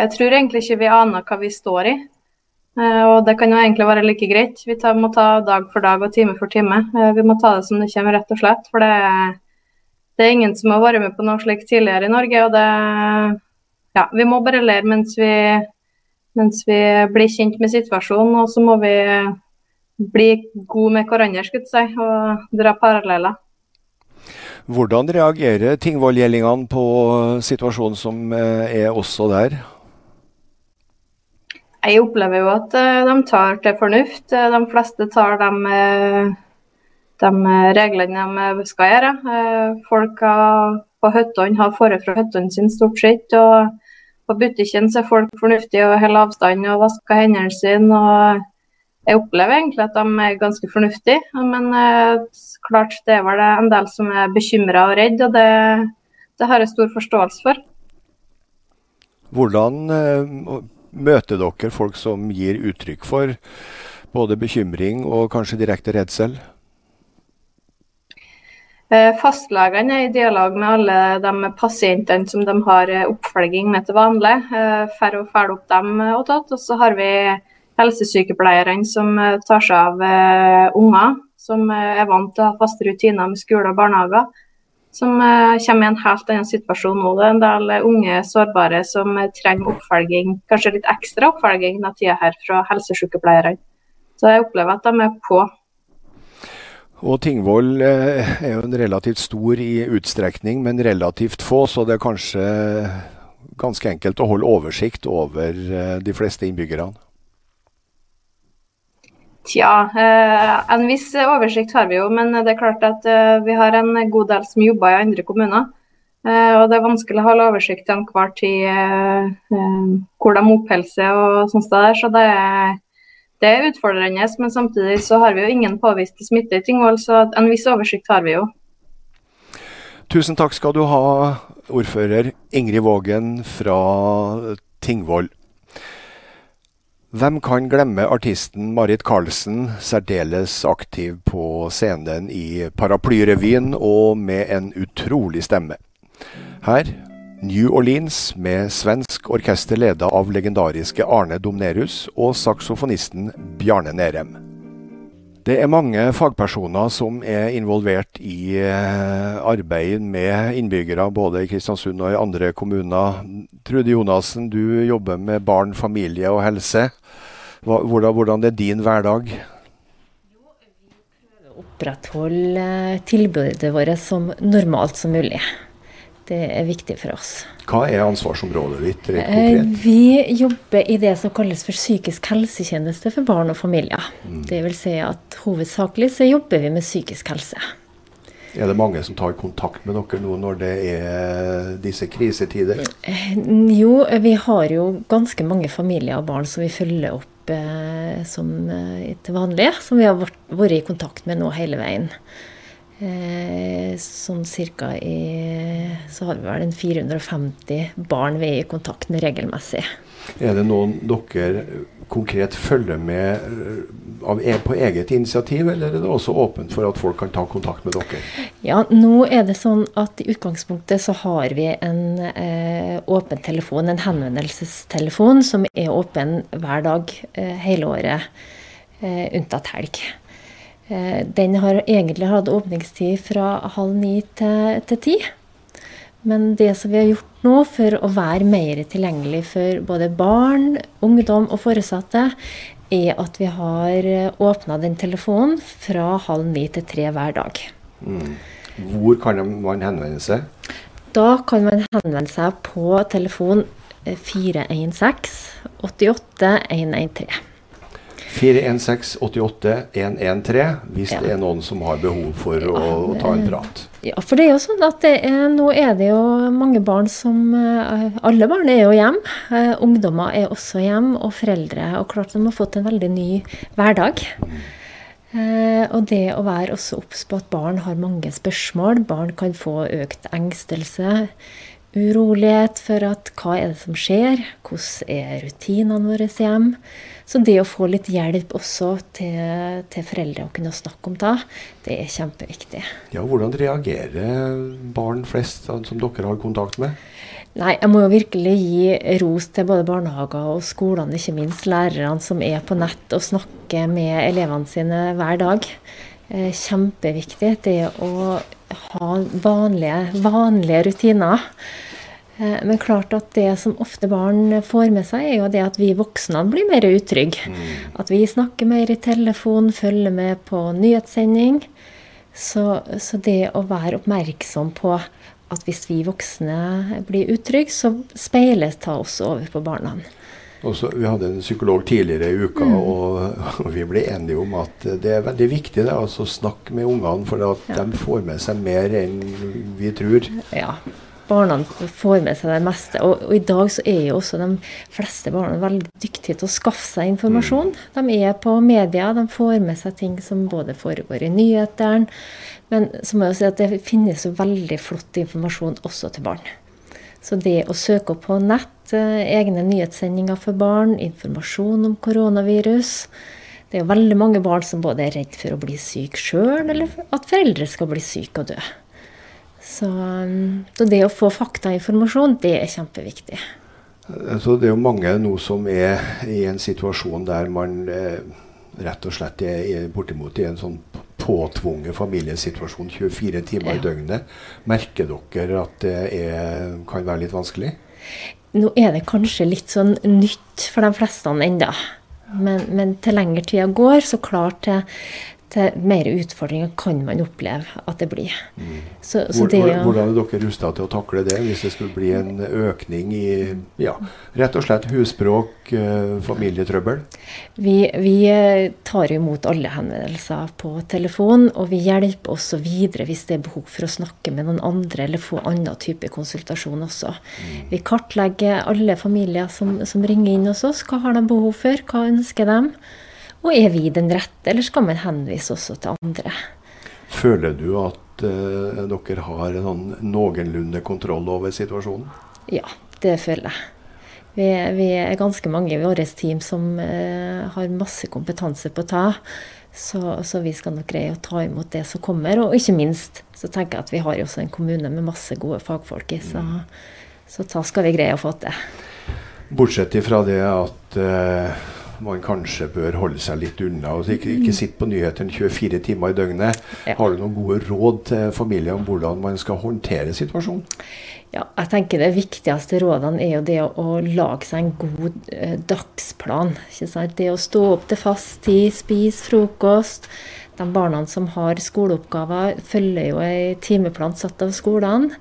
jeg tror egentlig ikke vi aner hva vi står i. Eh, og det kan jo egentlig være like greit. Vi tar, må ta dag for dag og time for time. Vi må ta det som det kommer, rett og slett. For det, det er ingen som har vært med på noe slikt tidligere i Norge. Og det Ja, vi må bare lære mens vi, mens vi blir kjent med situasjonen. Og så må vi bli gode med hverandre, skulle jeg si, og dra paralleller. Hvordan reagerer Tingvoll-gjellingene på situasjonen som eh, er også der? Jeg opplever jo at eh, de tar til fornuft. Eh, de fleste tar de, de reglene de skal gjøre. Folk på hyttene har forfra fra hyttene sine stort sett. og På butikken så er folk fornuftige og holder avstand og vasker hendene sine. og jeg opplever egentlig at de er ganske fornuftige. Men eh, klart det er vel en del som er bekymra og redd, og det, det, har jeg stor forståelse for. Hvordan eh, møter dere folk som gir uttrykk for både bekymring og kanskje direkte redsel? Eh, fastlegene er i dialog med alle de pasientene som de har oppfølging med til vanlig, eh, for å følge opp dem. Og så har vi helsesykepleierne som eh, tar seg av unger som er vant til å ha faste rutiner med skole og barnehager. Som kommer i en helt annen situasjon nå. Det er en del unge sårbare som trenger oppfølging, kanskje litt ekstra oppfølging denne tida her fra helsesykepleierne. Så jeg opplever at de er på. Og Tingvoll er jo en relativt stor i utstrekning, men relativt få, så det er kanskje ganske enkelt å holde oversikt over de fleste innbyggerne? Tja, eh, en viss oversikt har vi jo, men det er klart at eh, vi har en god del som jobber i andre kommuner. Eh, og det er vanskelig å holde oversikt til enhver tid hvor de oppholder seg og sånt der. Så det er, det er utfordrende. Men samtidig så har vi jo ingen påviste smitte i Tingvoll, så en viss oversikt har vi jo. Tusen takk skal du ha, ordfører Ingrid Vågen fra Tingvoll. Hvem kan glemme artisten Marit Karlsen, særdeles aktiv på scenen i Paraplyrevyen og med en utrolig stemme. Her New Orleans med svensk orkester leda av legendariske Arne Domnerus og saksofonisten Bjarne Nerem. Det er mange fagpersoner som er involvert i arbeidet arbeid med innbyggere, både i Kristiansund og i andre kommuner. Trude Jonassen, du jobber med barn, familie og helse. Hvordan, hvordan er din hverdag? Vi prøver å Opprettholde tilbudet vårt som normalt som mulig. Det er viktig for oss. Hva er ansvarsområdet ditt rett eh, konkret? Vi jobber i det som kalles for psykisk helsetjeneste for barn og familier. Mm. Det vil si at hovedsakelig så jobber vi med psykisk helse. Er det mange som tar kontakt med dere nå når det er disse krisetider? Eh, jo, vi har jo ganske mange familier og barn som vi følger opp eh, som eh, til vanlig. Som vi har vært i kontakt med nå hele veien. Eh, sånn cirka i Så har vi vel en 450 barn vi er i kontakt med regelmessig. Er det noen dere konkret følger med eh, av, e, på eget initiativ, eller er det også åpent for at folk kan ta kontakt med dere? Ja, nå er det sånn at i utgangspunktet så har vi en eh, åpen telefon, en henvendelsestelefon, som er åpen hver dag eh, hele året, eh, unntatt helg. Eh, den har egentlig hatt åpningstid fra halv ni til, til ti. Men det som vi har gjort nå for å være mer tilgjengelig for både barn, ungdom og foresatte, er at vi har åpna den telefonen fra halv ni til tre hver dag. Mm. Hvor kan man henvende seg? Da kan man henvende seg på telefon 416 88 113. 416 88 113 hvis ja. det er noen som har behov for å, å, ta en prat. Ja, for det er jo sånn at er, nå er det jo mange barn som eh, Alle barn er jo hjem. Uh, ungdommer er også hjem, og foreldre. Og klart de har fått en veldig ny hverdag. Uh, og det å være også obs på at barn har mange spørsmål. Barn kan få økt engstelse urolighet for at hva er det som skjer, hvordan er rutinene våre hjemme. Så det å få litt hjelp også til, til, foreldre å kunne snakke om det, det er kjempeviktig. Ja, Hvordan reagerer barn flest som dere har kontakt med? Nei, Jeg må jo virkelig gi ros til både barnehager og skolene, ikke minst lærerne som er på nett og snakker med elevene sine hver dag. Eh, kjempeviktig det å ha vanlige, vanlige rutiner. Eh, men klart at det som ofte barn får med seg, er jo det at vi voksne blir mer utrygge. Mm. At vi snakker mer i telefon, følger med på nyhetssending. Så, så, det å være oppmerksom på at hvis vi voksne blir utrygge, så speiles det også over på barna. Også, vi hadde en psykolog tidligere i uka, mm. og, og, vi ble enige om at det er veldig viktig det, altså, å snakke med ungene, for at ja. de får med seg mer enn vi tror. Ja, barna får med seg det meste. Og, og, i dag så er jo også de fleste barna veldig dyktige til å skaffe seg informasjon. Mm. De er på media, de får med seg ting som både foregår i nyhetene. Men så må jeg si at det finnes jo veldig flott informasjon også til barn. Så det å søke opp på nett, eh, egne nyhetssendinger for barn, informasjon om koronavirus Det er jo veldig mange barn som både er redd for å bli syk sjøl, eller at foreldre skal bli syke og dø. Så, um, så, det å få faktainformasjon, det er kjempeviktig. Så det er jo mange nå som er i en situasjon der man eh, rett og slett er, er bortimot i en sånn påtvunget familiesituasjon 24 timer ja. i døgnet. Merker dere at det er, kan være litt vanskelig? Nå er det kanskje litt sånn nytt for de fleste ennå. Men, men til lengre tida går, så klart til til mer utfordringer kan man oppleve at det blir. Mm. Så, så det, hvordan er dere rusta til å takle det, hvis det skulle bli en økning i ja, rett og slett husbråk, eh, familietrøbbel? Vi, vi, eh, tar imot alle henvendelser på telefon, og vi hjelper også videre hvis det er behov for å snakke med noen andre eller få annen type konsultasjon også. Mm. Vi kartlegger alle familier som, som ringer inn hos oss. Hva har de behov for? Hva ønsker de? Og er vi den rette, eller skal man henvise også til andre? Føler du at uh, dere har sånn noenlunde kontroll over situasjonen? Ja, det føler jeg. Vi, vi er ganske mange i vårt team som uh, har masse kompetanse på å ta. Så, så, vi skal nok greie å ta imot det som kommer. Og ikke minst så tenker jeg at vi har jo også en kommune med masse gode fagfolk i, så, mm. så da skal vi greie å få til. Bortsett ifra det at uh, man kanskje bør holde seg litt unna. og Ikke, ikke sitte på nyhetene 24 timer i døgnet. Ja. Har du noen gode råd til familien om hvordan man skal håndtere situasjonen? Ja, jeg tenker Det viktigste rådene er jo det å, å lage seg en god eh, dagsplan. Det å stå opp til fast tid, spise frokost. De barna som har skoleoppgaver, følger jo ei timeplan satt av skolene.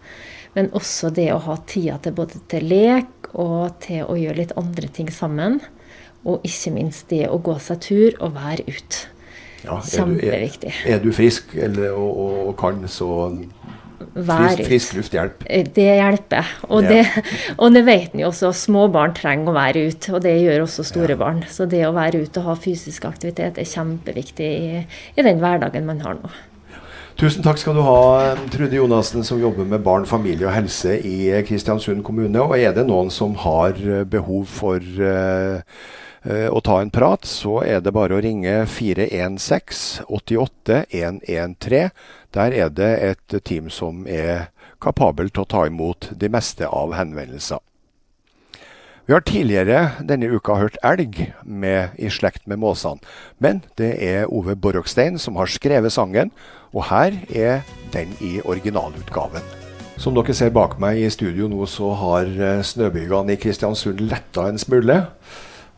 Men også det å ha tida til både til lek og til å gjøre litt andre ting sammen. Og ikke minst det å gå seg tur og være ute. Ja, Kjempeviktig. Er, er, du frisk eller, og, og, og kan, så frisk, frisk luft hjelper? Eh, det hjelper. Og, det, og det vet en jo også. Små barn trenger å være ute, og det gjør også store ja. barn. Så det å være ute og ha fysisk aktivitet er kjempeviktig i, i den hverdagen man har nå. Tusen takk skal du ha, Trude Jonassen, som jobber med barn, familie og helse i Kristiansund kommune. Og er det noen som har eh, behov for uh, uh, å ta en prat, så er det bare å ringe 416 88 113. Der er det et team som er kapabel til å ta imot de meste av henvendelser. Vi har tidligere denne uka hørt elg med, i slekt med måsene, men det er Ove Borrokstein som har skrevet sangen, og her er den i originalutgaven. Som dere ser bak meg i studio nå, så har eh, snøbygene i Kristiansund letta en smule.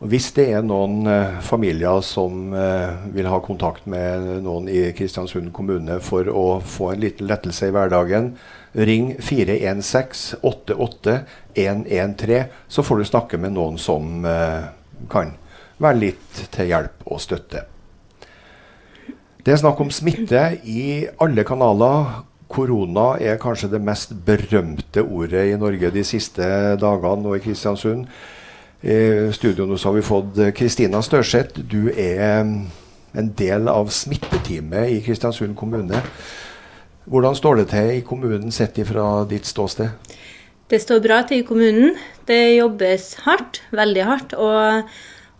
Hvis det er noen eh, familier som eh, vil ha kontakt med noen i Kristiansund kommune for å få en liten lettelse i hverdagen, ring 416 88 113, så får du snakke med noen som eh, kan være litt til hjelp og støtte. Det er snakk om smitte i alle kanaler. Korona er kanskje det mest berømte ordet i Norge de siste dagene og i Kristiansund. I studio har vi fått Kristina Størseth. Du er en del av smitteteamet i Kristiansund kommune. Hvordan står det til i kommunen sett ifra ditt ståsted? Det står bra til i kommunen. Det jobbes hardt, veldig hardt. Og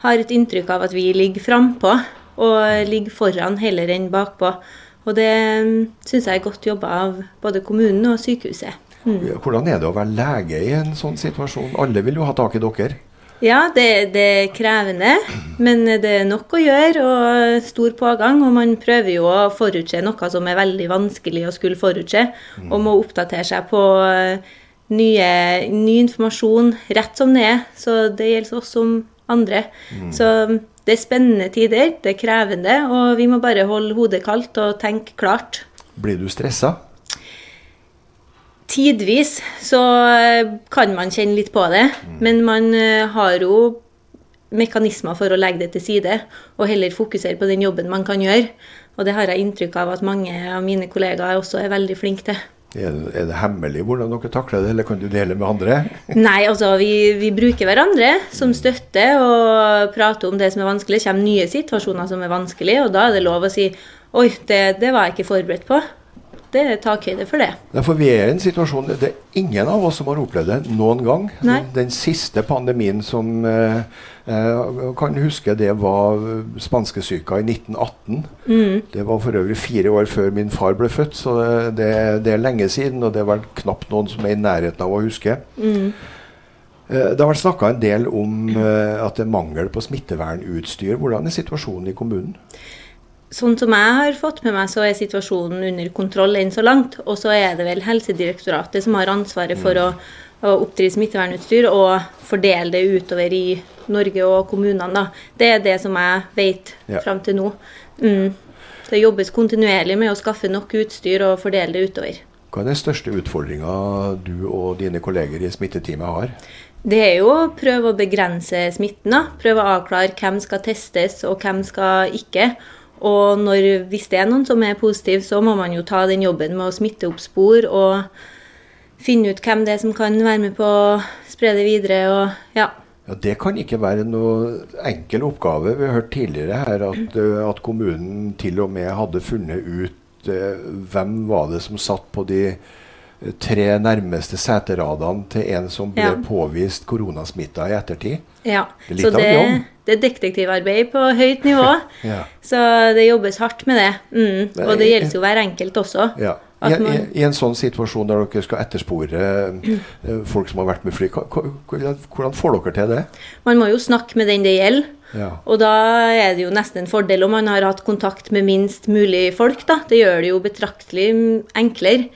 har et inntrykk av at vi ligger frampå og ligger foran heller enn bakpå. Og det mm, syns jeg er godt jobba av både kommunen og sykehuset. Mm. Hvordan er det å være lege i en sånn situasjon? Alle vil jo ha tak i dere? Ja, det, det, er krevende, men det er nok å gjøre og stor pågang. Og man prøver jo å forutse noe som er veldig vanskelig å skulle forutse, og må oppdatere seg på eh, nye, ny informasjon rett som det er. Så det gjelder oss som andre. Så det er spennende tider, det er krevende, og vi må bare holde hodet kaldt og tenke klart. Blir du stressa? Tidvis så eh, kan man kjenne litt på det, mm. men man eh, har jo mekanismer for å legge det til side, og heller fokusere på den jobben man kan gjøre. Og det har jeg inntrykk av at mange av mine kollegaer også er veldig flinke til. Er det, er det, hemmelig hvordan dere takler det, eller kan du dele med andre? Nei, altså vi, vi, bruker hverandre som støtte og prater om det som er vanskelig. Det kommer nye situasjoner som er vanskelig, og da er det lov å si oi, det, det var jeg ikke forberedt på. Det er takhøyde for det. Ja, for vi er i en situasjon Det er ingen av oss som har opplevd det noen gang. Nei. Den siste pandemien som eh, eh, kan huske, det var spanskesyka i 1918. Mm. Det var for øvrig fire år før min far ble født, så det, det er lenge siden. Og det er vel knapt noen som er i nærheten av å huske. Mm. Eh, det har vært snakka en del om eh, at det er mangel på smittevernutstyr. Hvordan er situasjonen i kommunen? Sånn som jeg har fått med meg, så er situasjonen under kontroll enn så langt. Og så er det vel Helsedirektoratet som har ansvaret for å, å oppdrive smittevernutstyr og fordele det utover i Norge og kommunene. Da. Det er det som jeg vet ja. fram til nå. Mm. Det jobbes kontinuerlig med å skaffe nok utstyr og fordele det utover. Hva er den største utfordringa du og dine kolleger i smitteteamet har? Det er jo å prøve å begrense smitten. da. Prøve å avklare hvem skal testes og hvem skal ikke. Og når, hvis det er noen som er positiv, så må man jo ta den jobben med å smitte opp spor og finne ut hvem det er som kan være med på å spre det videre. og ja. Ja, Det kan ikke være noe enkel oppgave. Vi har hørt tidligere her at, eh, at kommunen til og med hadde funnet ut eh, hvem var det som satt på de eh, tre nærmeste seteradene til en som ble ja. påvist koronasmitta i ettertid. Ja, det er litt så det, av jobb det er detektivarbeid på høyt nivå. ja. Så det jobbes hardt med det. Mm. Og det gjelder jo hver enkelt også. Ja. I, i, I, en sånn situasjon der dere skal etterspore mm. folk som har vært med fly, hvordan får dere til det? Man må jo snakke med den det gjelder. Ja. Og da er det jo nesten en fordel om man har hatt kontakt med minst mulig folk, da. Det gjør det jo betraktelig enklere.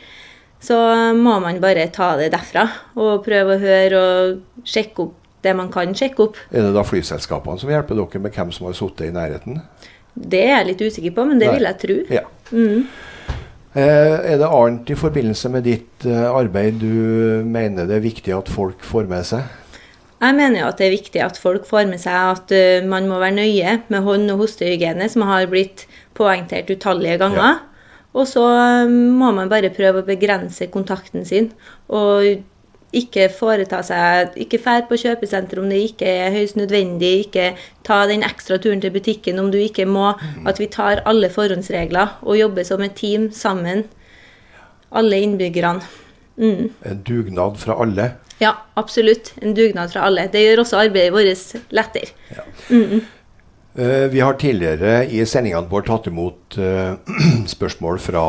Så må man bare ta det derfra og prøve å høre og sjekke opp det man kan sjekke opp. Er det da flyselskapene som hjelper dere med hvem som har sittet i nærheten? Det er jeg litt usikker på, men det Nei. vil jeg tro. Ja. Mm. Eh, er det annet i forbindelse med ditt eh, arbeid du mener det er viktig at folk får med seg? Jeg mener jo at det er viktig at folk får med seg at eh, man må være nøye med hånd- og hostehygiene, som har blitt poengtert utallige ganger. Og så må man bare prøve å begrense kontakten sin. Og ikke foreta seg Ikke fær på kjøpesenter om det ikke er høyst nødvendig. Ikke ta den ekstra turen til butikken om du ikke må. At vi tar alle forhåndsregler og jobber som et team sammen. Alle innbyggerne. Mm. En dugnad fra alle? Ja, absolutt. En dugnad fra alle. Det gjør også arbeidet vårt lettere. Mm. Eh, Vi har tidligere i sendingene våre tatt imot eh, spørsmål fra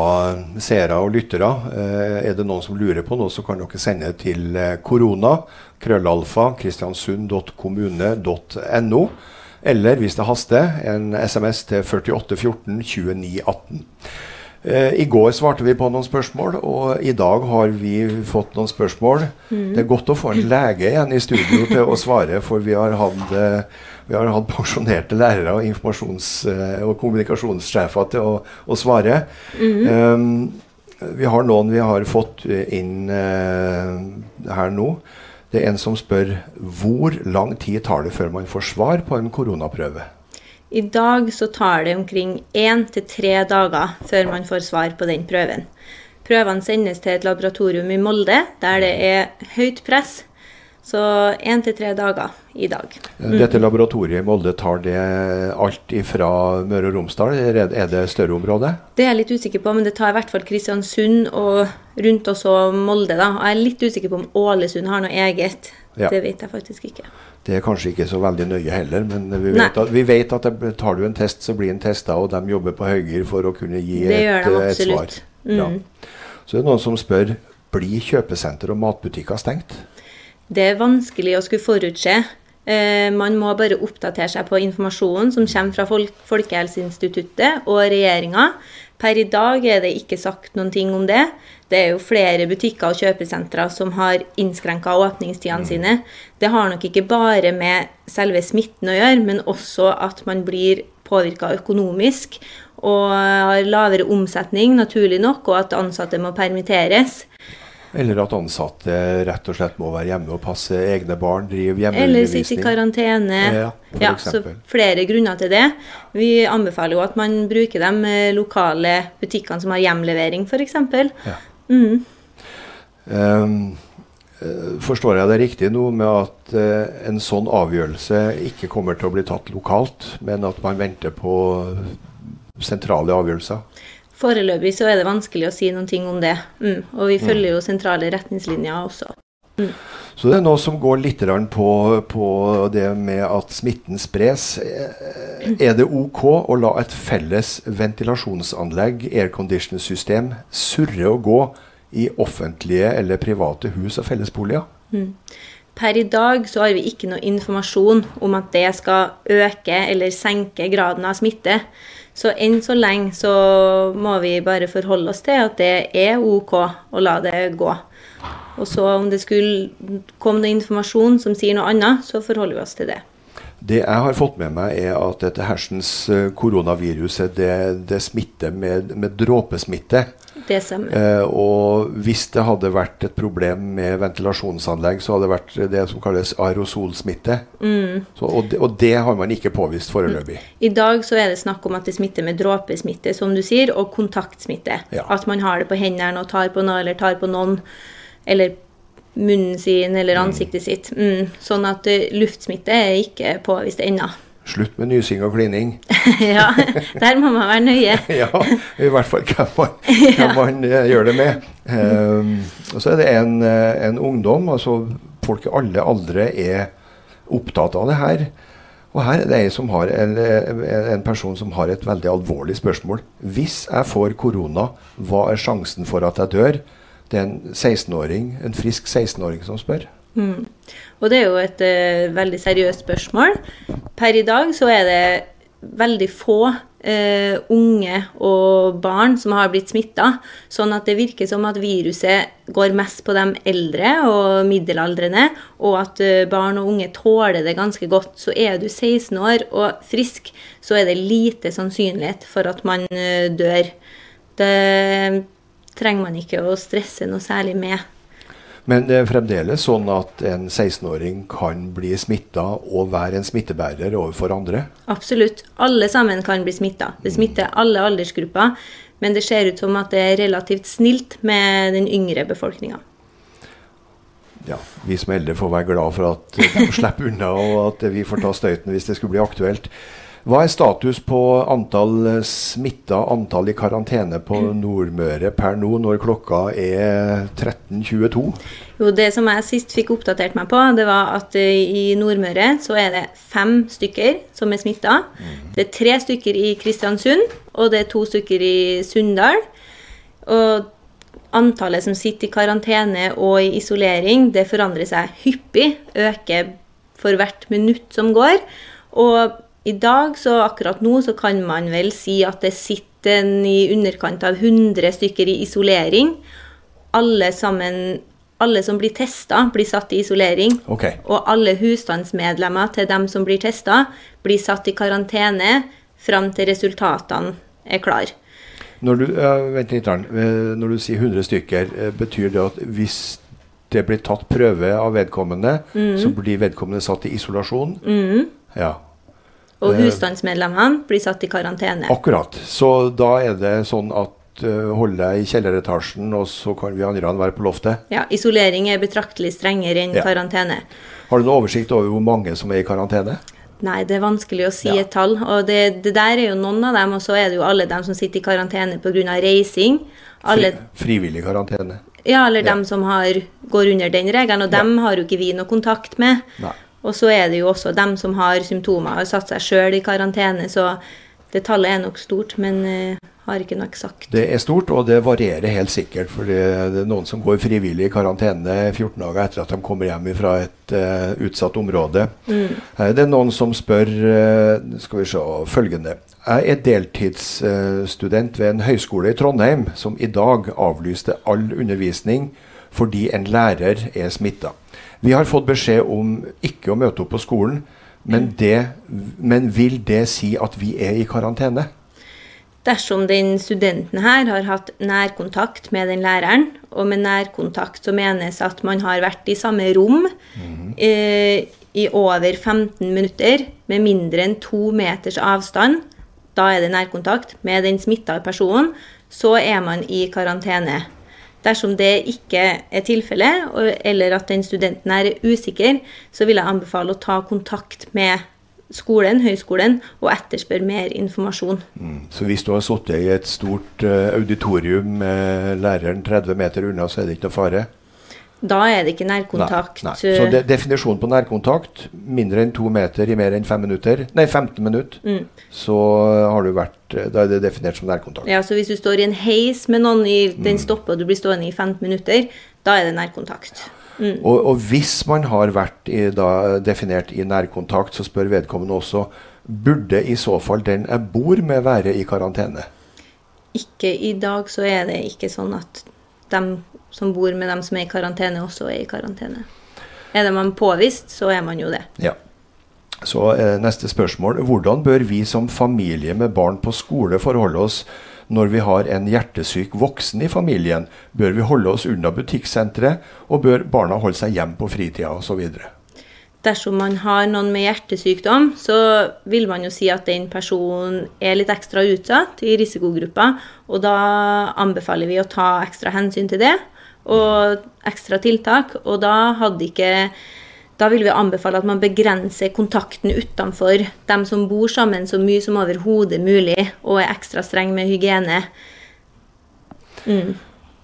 seere og lyttere. Eh, er det noen som lurer på noe, så kan dere sende til eh, korona, krøllalfa, kristiansund.kommune.no. Eller hvis det haster, en SMS til 4814 2918. Eh, I går svarte vi på noen spørsmål, og i dag har vi fått noen spørsmål. Mm. Det er godt å få en lege igjen i studio til å svare, for vi har hatt, eh, vi har hatt pensjonerte lærere og informasjons- eh, og kommunikasjonssjefer til å, å svare. Mm. Um, vi har noen vi har fått inn uh, her nå. Det er en som spør hvor lang tid tar det før man får svar på en koronaprøve? I dag så tar det omkring én til tre dager før man får svar på den prøven. Prøvene sendes til et laboratorium i Molde, der det er høyt press. Så én til tre dager i dag. Mm. Dette laboratoriet i Molde, tar det alt ifra Møre og Romsdal, er det større område? Det er jeg litt usikker på, men det tar i hvert fall Kristiansund og rundt også Molde. da. Jeg er litt usikker på om Ålesund har noe eget. Ja. Det vet jeg faktisk ikke. Det er kanskje ikke så veldig nøye heller, men vi vet at, vi vet at det, tar du en test, så blir den testa, og de jobber på høygir for å kunne gi Det et, de et svar. Mm. Ja. Så det er noen som spør blir kjøpesenter og matbutikker stengt. Det er vanskelig å skulle forutse. Eh, man må bare oppdatere seg på informasjonen som kommer fra Folk Folkehelseinstituttet og regjeringa. Per i dag er det ikke sagt noen ting om det. Det er jo flere butikker og kjøpesentre som har innskrenka åpningstidene sine. Det har nok ikke bare med selve smitten å gjøre, men også at man blir påvirka økonomisk og har lavere omsetning, naturlig nok, og at ansatte må permitteres. Eller at ansatte rett og slett må være hjemme og passe egne barn, drive Eller sitte i karantene. Ja, Ja, så flere grunner til det. Vi anbefaler jo at man bruker de eh, lokale butikkene som har hjemlevering, f.eks. Ja. Mm. Um, forstår jeg det riktig nå med at eh, en sånn avgjørelse ikke kommer til å bli tatt lokalt, men at man venter på sentrale avgjørelser? Foreløpig så er det vanskelig å si noen ting om det. Mm. Og vi Mm. følger jo sentrale retningslinjer også. Mm. Så det er noe som går litt på, på det med at smitten spres. Eh, Er det OK å la et felles ventilasjonsanlegg, aircondition-system, surre og gå i offentlige eller private hus og fellesboliger? Mm. Per i dag så har vi ikke noe informasjon om at det skal øke eller senke graden av smitte. Så enn så lenge så må vi bare forholde oss til at det er OK å la det gå. Og så om det skulle komme noe informasjon som sier noe annet, så forholder vi oss til det. Det jeg har fått med meg, er at dette hersens eh, koronaviruset det, det smitter med, med dråpesmitte. Det stemmer. Eh, og hvis det hadde vært et problem med ventilasjonsanlegg, så hadde det vært det som kalles aerosolsmitte. Mm. Så, og, det, og det har man ikke påvist foreløpig. I dag så er det snakk om at det smitter med dråpesmitte, som du sier, og kontaktsmitte. Ja. At man har det på hendene og tar på noe eller tar på noen, eller munnen sin eller ansiktet sitt. Mm. Sånn at uh, luftsmitte er ikke påvist ennå. Slutt med nysing og klining. ja, der må man være nøye. ja, i hvert fall hvem man, hvem man eh, gjør det med. Um, og så er det en, eh, en ungdom, altså folk i alle aldre er opptatt av det her. Og her er det en, som har en, eh, en person som har et veldig alvorlig spørsmål. Hvis jeg får korona, hva er sjansen for at jeg dør? Det er en 16-åring, en frisk 16-åring som spør. Mm. Og det er jo et uh, veldig seriøst spørsmål. Per i dag så er det veldig få uh, unge og barn som har blitt smitta, sånn at det virker som at viruset går mest på de eldre og middelaldrende, og at uh, barn og unge tåler det ganske godt. Så er du 16 år og frisk, så er det lite sannsynlighet for at man dør. Det trenger man ikke å stresse noe særlig med. Men det er fremdeles sånn at en 16-åring kan bli smitta og være en smittebærer overfor andre? Absolutt. Alle sammen kan bli smitta. Det smitter alle aldersgrupper. Men det ser ut som at det er relativt snilt med den yngre befolkninga. Ja, vi som eldre får være glad for at de slipper unna, og at vi får ta støyten hvis det skulle bli aktuelt. Hva er status på antall smitta, antall i karantene på Nordmøre per nå, når klokka er 13.22? Jo, Det som jeg sist fikk oppdatert meg på, det var at i Nordmøre så er det fem stykker som er smitta. Mm. Det er tre stykker i Kristiansund, og det er to stykker i Sunndal. Og antallet som sitter i karantene og i isolering, det forandrer seg hyppig. Øker for hvert minutt som går. Og i dag, så akkurat nå, så kan man vel si at det sitter i underkant av 100 stykker i isolering. Alle sammen alle som blir testa, blir satt i isolering. Okay. Og alle husstandsmedlemmer til dem som blir testa, blir satt i karantene fram til resultatene er klar. Når du, vent litt, eh, når du sier 100 stykker, eh, betyr det at hvis det blir tatt prøve av vedkommende, mm. så blir vedkommende satt i isolasjon? Mm. Ja. Og eh, husstandsmedlemmene blir satt i karantene. Akkurat. Så da er det sånn at holde hold deg i kjelleretasjen, og så kan vi andre være på loftet? Ja, isolering er betraktelig strengere enn ja. karantene. Har du noen oversikt over hvor mange som er i karantene? Nei, det er vanskelig å si ja. et tall. Og det, det, der er jo noen av dem, og så er det jo alle dem som sitter i karantene pga. reising. Alle, Fri, frivillig karantene? Ja, eller ja. dem som har, går under den regelen. Og dem har jo ikke vi noe kontakt med. Nei. Og så er det jo også dem som har symptomer, og har satt seg sjøl i karantene. Så det tallet er nok stort, men uh, har ikke noe eksakt. Det er stort, og det varierer helt sikkert. For det er noen som går frivillig i karantene 14 dager etter at de kommer hjem fra et uh, utsatt område. Mm. Uh, det er noen som spør skal vi se, følgende. Jeg er deltidsstudent ved en høyskole i Trondheim som i dag avlyste all undervisning fordi en lærer er smitta. Vi har fått beskjed om ikke å møte opp på skolen, men, det, men vil det si at vi er i karantene? Dersom den studenten her har hatt nærkontakt med den læreren, og med nærkontakt så menes at man har vært i samme rom mm. eh, i over 15 minutter med mindre enn to meters avstand, da er det nærkontakt med den smitta personen, så er man i karantene. Dersom det ikke er tilfellet, eller at den studenten er usikker, så vil jeg anbefale å ta kontakt med skolen, høyskolen, og etterspørre mer informasjon. Mm. Så hvis du har sittet i et stort uh, auditorium med læreren 30 meter unna, så er det ikke noe fare? Da er det ikke nærkontakt. Nei, nei. Så de, definisjonen på nærkontakt, mindre enn to meter i mer enn fem minutter, nei 15 minutter, mm. så har du vært, da er det definert som nærkontakt. Ja, så hvis du står i en heis med noen, i, den mm. stopper og du blir stående i 15 minutter, da er det nærkontakt. Mm. Og, og, hvis man har vært i, da, definert i nærkontakt, så spør vedkommende også burde i så fall den jeg bor med, være i karantene? Ikke i dag så er det ikke sånn at de som bor med dem som er i karantene, også er i karantene. Er det man påvist, så er man jo det. Ja. Så eh, neste spørsmål. Hvordan bør vi som familie med barn på skole forholde oss når vi har en hjertesyk voksen i familien? Bør vi holde oss unna butikksenteret, og bør barna holde seg hjem på fritida osv.? Dersom man har noen med hjertesykdom, så vil man jo si at den personen er litt ekstra utsatt i risikogruppa, og da anbefaler vi å ta ekstra hensyn til det og ekstra tiltak. Og da hadde ikke da vil vi anbefale at man begrenser kontakten utenfor dem som bor sammen, så mye som overhodet mulig, og er ekstra streng med hygiene. Mm.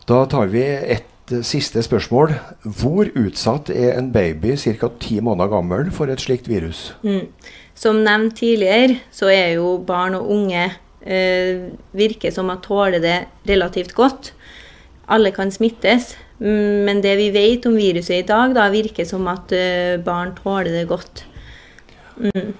Da tar vi et siste spørsmål. Hvor utsatt er en baby ca. ti måneder gammel for et slikt virus? Mm. Som nevnt tidligere, så er jo barn og unge eh, virker som at tåler det relativt godt. Alle kan smittes, Mm, men det vi vet om viruset i dag, da virker som at uh, barn tåler det godt. Mm.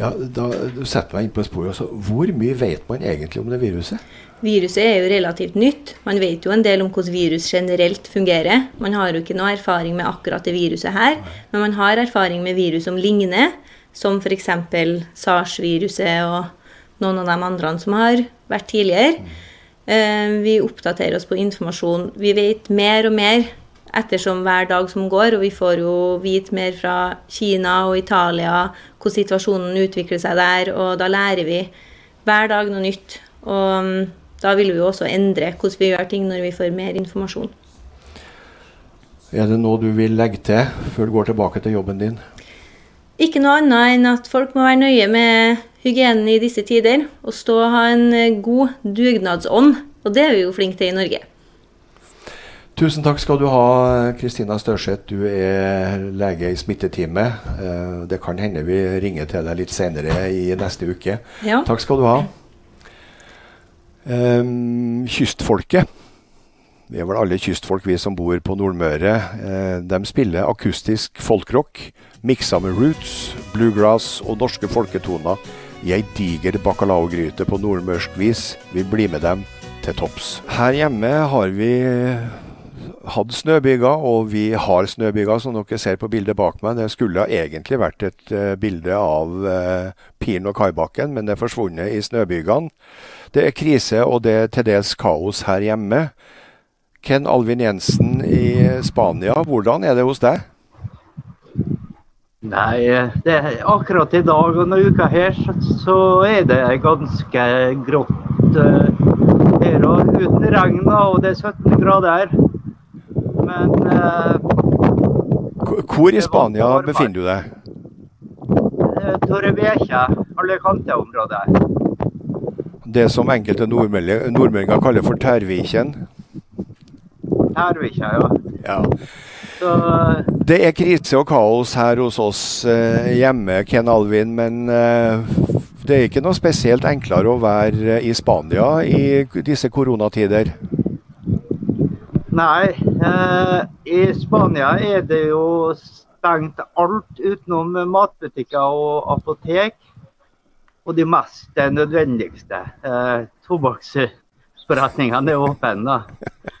Ja, da, Du setter meg inn på sporet. også. Hvor mye vet man egentlig om det viruset? Viruset er jo relativt nytt. Man vet jo en del om hvordan virus generelt fungerer. Man har jo ikke noe erfaring med akkurat det viruset her, men man har erfaring med virus som ligner, som f.eks. SARS-viruset og noen av de andre som har vært tidligere. Eh, vi oppdaterer oss på informasjon. Vi vet mer og mer ettersom hver dag som går, og vi får jo vite mer fra Kina og Italia hvordan situasjonen utvikler seg der, og da lærer vi hver dag noe nytt. Og mm, da vil vi jo også endre hvordan vi gjør ting når vi får mer informasjon. Er det noe du vil legge til før du går tilbake til jobben din? Ikke noe annet enn at folk må være nøye med hygienen i disse tider. Og stå og ha en eh, god dugnadsånd. Og det er vi jo flinke til i Norge. Tusen takk skal du ha, Kristina Størseth. Du er lege i smitteteamet. Eh, det kan hende vi ringer til deg litt senere i neste uke. Ja. Takk skal du ha. Um, kystfolket. Vi er vel alle kystfolk, vi som bor på Nordmøre. Uh, de spiller akustisk folkrock, miksa med roots, bluegrass og norske folketoner i ei diger bacalaogryte på nordmørsk vis. Vi blir med dem til topps. Her hjemme har vi hatt snøbyger, og vi har snøbyger, som dere ser på bildet bak meg. Det skulle egentlig vært et uh, bilde av uh, Piren og Kaibakken, men det er forsvunnet i snøbygene. Det er krise, og det er til dels kaos her hjemme. Ken Alvin Jensen i Spania, hvordan er det hos deg? Nei, det akkurat i dag og denne uka her så er det ganske grått uh, her og uten regn, og det er 17 grader. Men uh, Hvor i Spania befinner du deg? Torrevieja, Alicante-området det som enkelte nordmenninger kaller for Tærvikjen. Tærvikja, ja. ja. Så, det er krise og kaos her hos oss eh, hjemme, Ken Alvin, men eh, det er ikke noe spesielt enklere å være i Spania i disse koronatider? Nei, eh, i Spania er det jo stengt alt utenom matbutikker og apotek og de mest nødvendigste. Eh, Tobakksforretningene er åpne.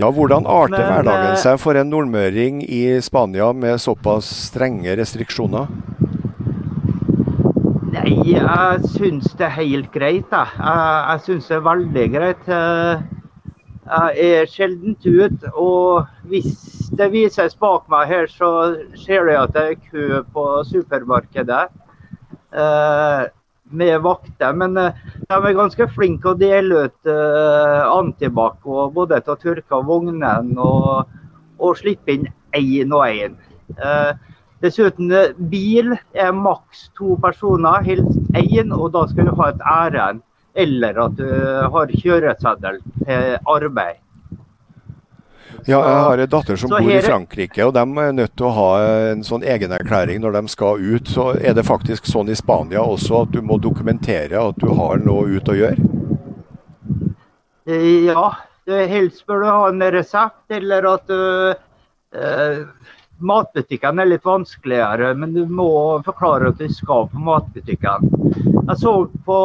ja, hvordan arter Men, hverdagen eh, seg for en nordmøring i Spania med såpass strenge restriksjoner? Nei, jeg syns det er helt greit. Jeg, jeg, jeg syns det er veldig greit. Eh, jeg er sjelden ut. Og hvis det vises bak meg her, så ser jeg at det er kø på supermarkedet. Eh, med vakter. Men eh, de er ganske flinke å dele ut uh, antibac både til å tørke vognene og, og slippe inn én og én. Uh, dessuten, bil er maks to personer, helst én, og da skal du ha et ærend eller at du har kjøreseddel til arbeid. Ja, jeg har en datter som bor i Frankrike, og de er nødt til å ha en sånn egenerklæring når de skal ut. Så er det faktisk sånn i Spania også at du må dokumentere at du har noe ut å gjøre? Eh, ja, helst bør du ha en resept, eller at uh, uh, Matbutikken er litt vanskeligere, men du må forklare at du skal på matbutikken. Jeg så på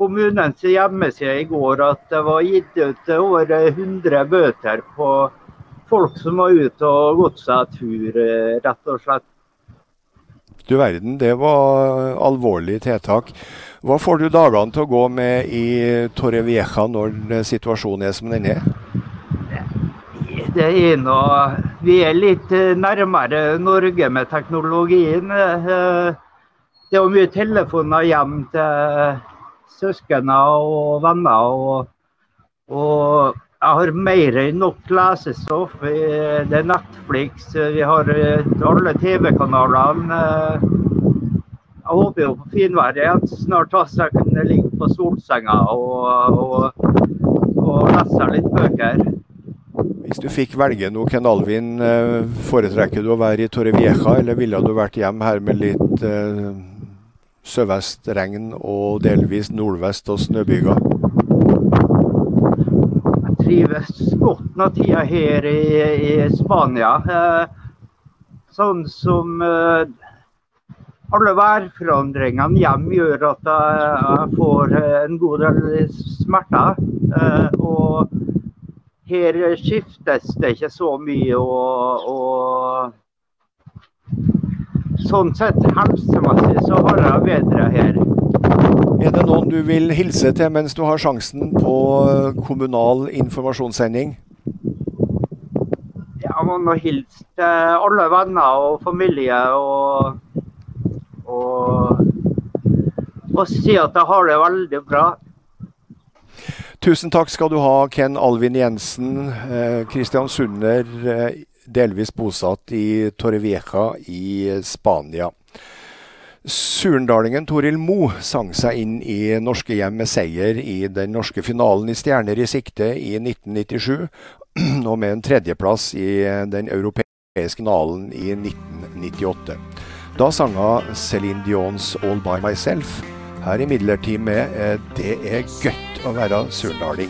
kommunens hjemmeside i går at det var gitt ut over 100 bøter på folk som var ute og gått seg tur, rett og slett. Du verden, det var alvorlig tiltak. Hva får du dagene til å gå med i Torrevieja når situasjonen er som den er? Det er noe Vi er litt nærmere Norge med teknologien. Det er mye telefoner hjem til søsken og venner. Og, og, jeg har mer enn nok lesestoff. Det er Netflix, vi har eh, alle TV-kanalene. Jeg håper jo på finvær igjen snart, så jeg kan ligge på solsenga og, og, og lese litt bøker. Hvis du fikk velge noe, Ken Alvin, eh, foretrekker du å være i Torrevieja, eller ville du vært hjem her med litt eh, sørvestregn og delvis nordvest og snøbyger? Jeg trives godt når tida her i, i Spania. Sånn som alle værforandringene hjemme gjør at jeg får en god del smerter. Og her skiftes det ikke så mye. og, og sånn sett helsemessig så har jeg bedre her. Er det noen du vil hilse til mens du har sjansen på kommunal informasjonssending? Jeg må nå hilse til alle venner og familie og, og, og si at jeg har det veldig bra. Tusen takk skal du ha, Ken Alvin Jensen, eh, kristiansunder, eh, delvis bosatt i Torrevieja i Spania. Surndalingen Toril Mo sang seg inn i norske hjem med seier i den norske finalen i Stjerner i sikte i 1997, og med en tredjeplass i den europeiske finalen i 1998. Da sang hun Céline Dions 'All By Myself'. Her imidlertid med eh, 'Det er gøtt' å være surdaling.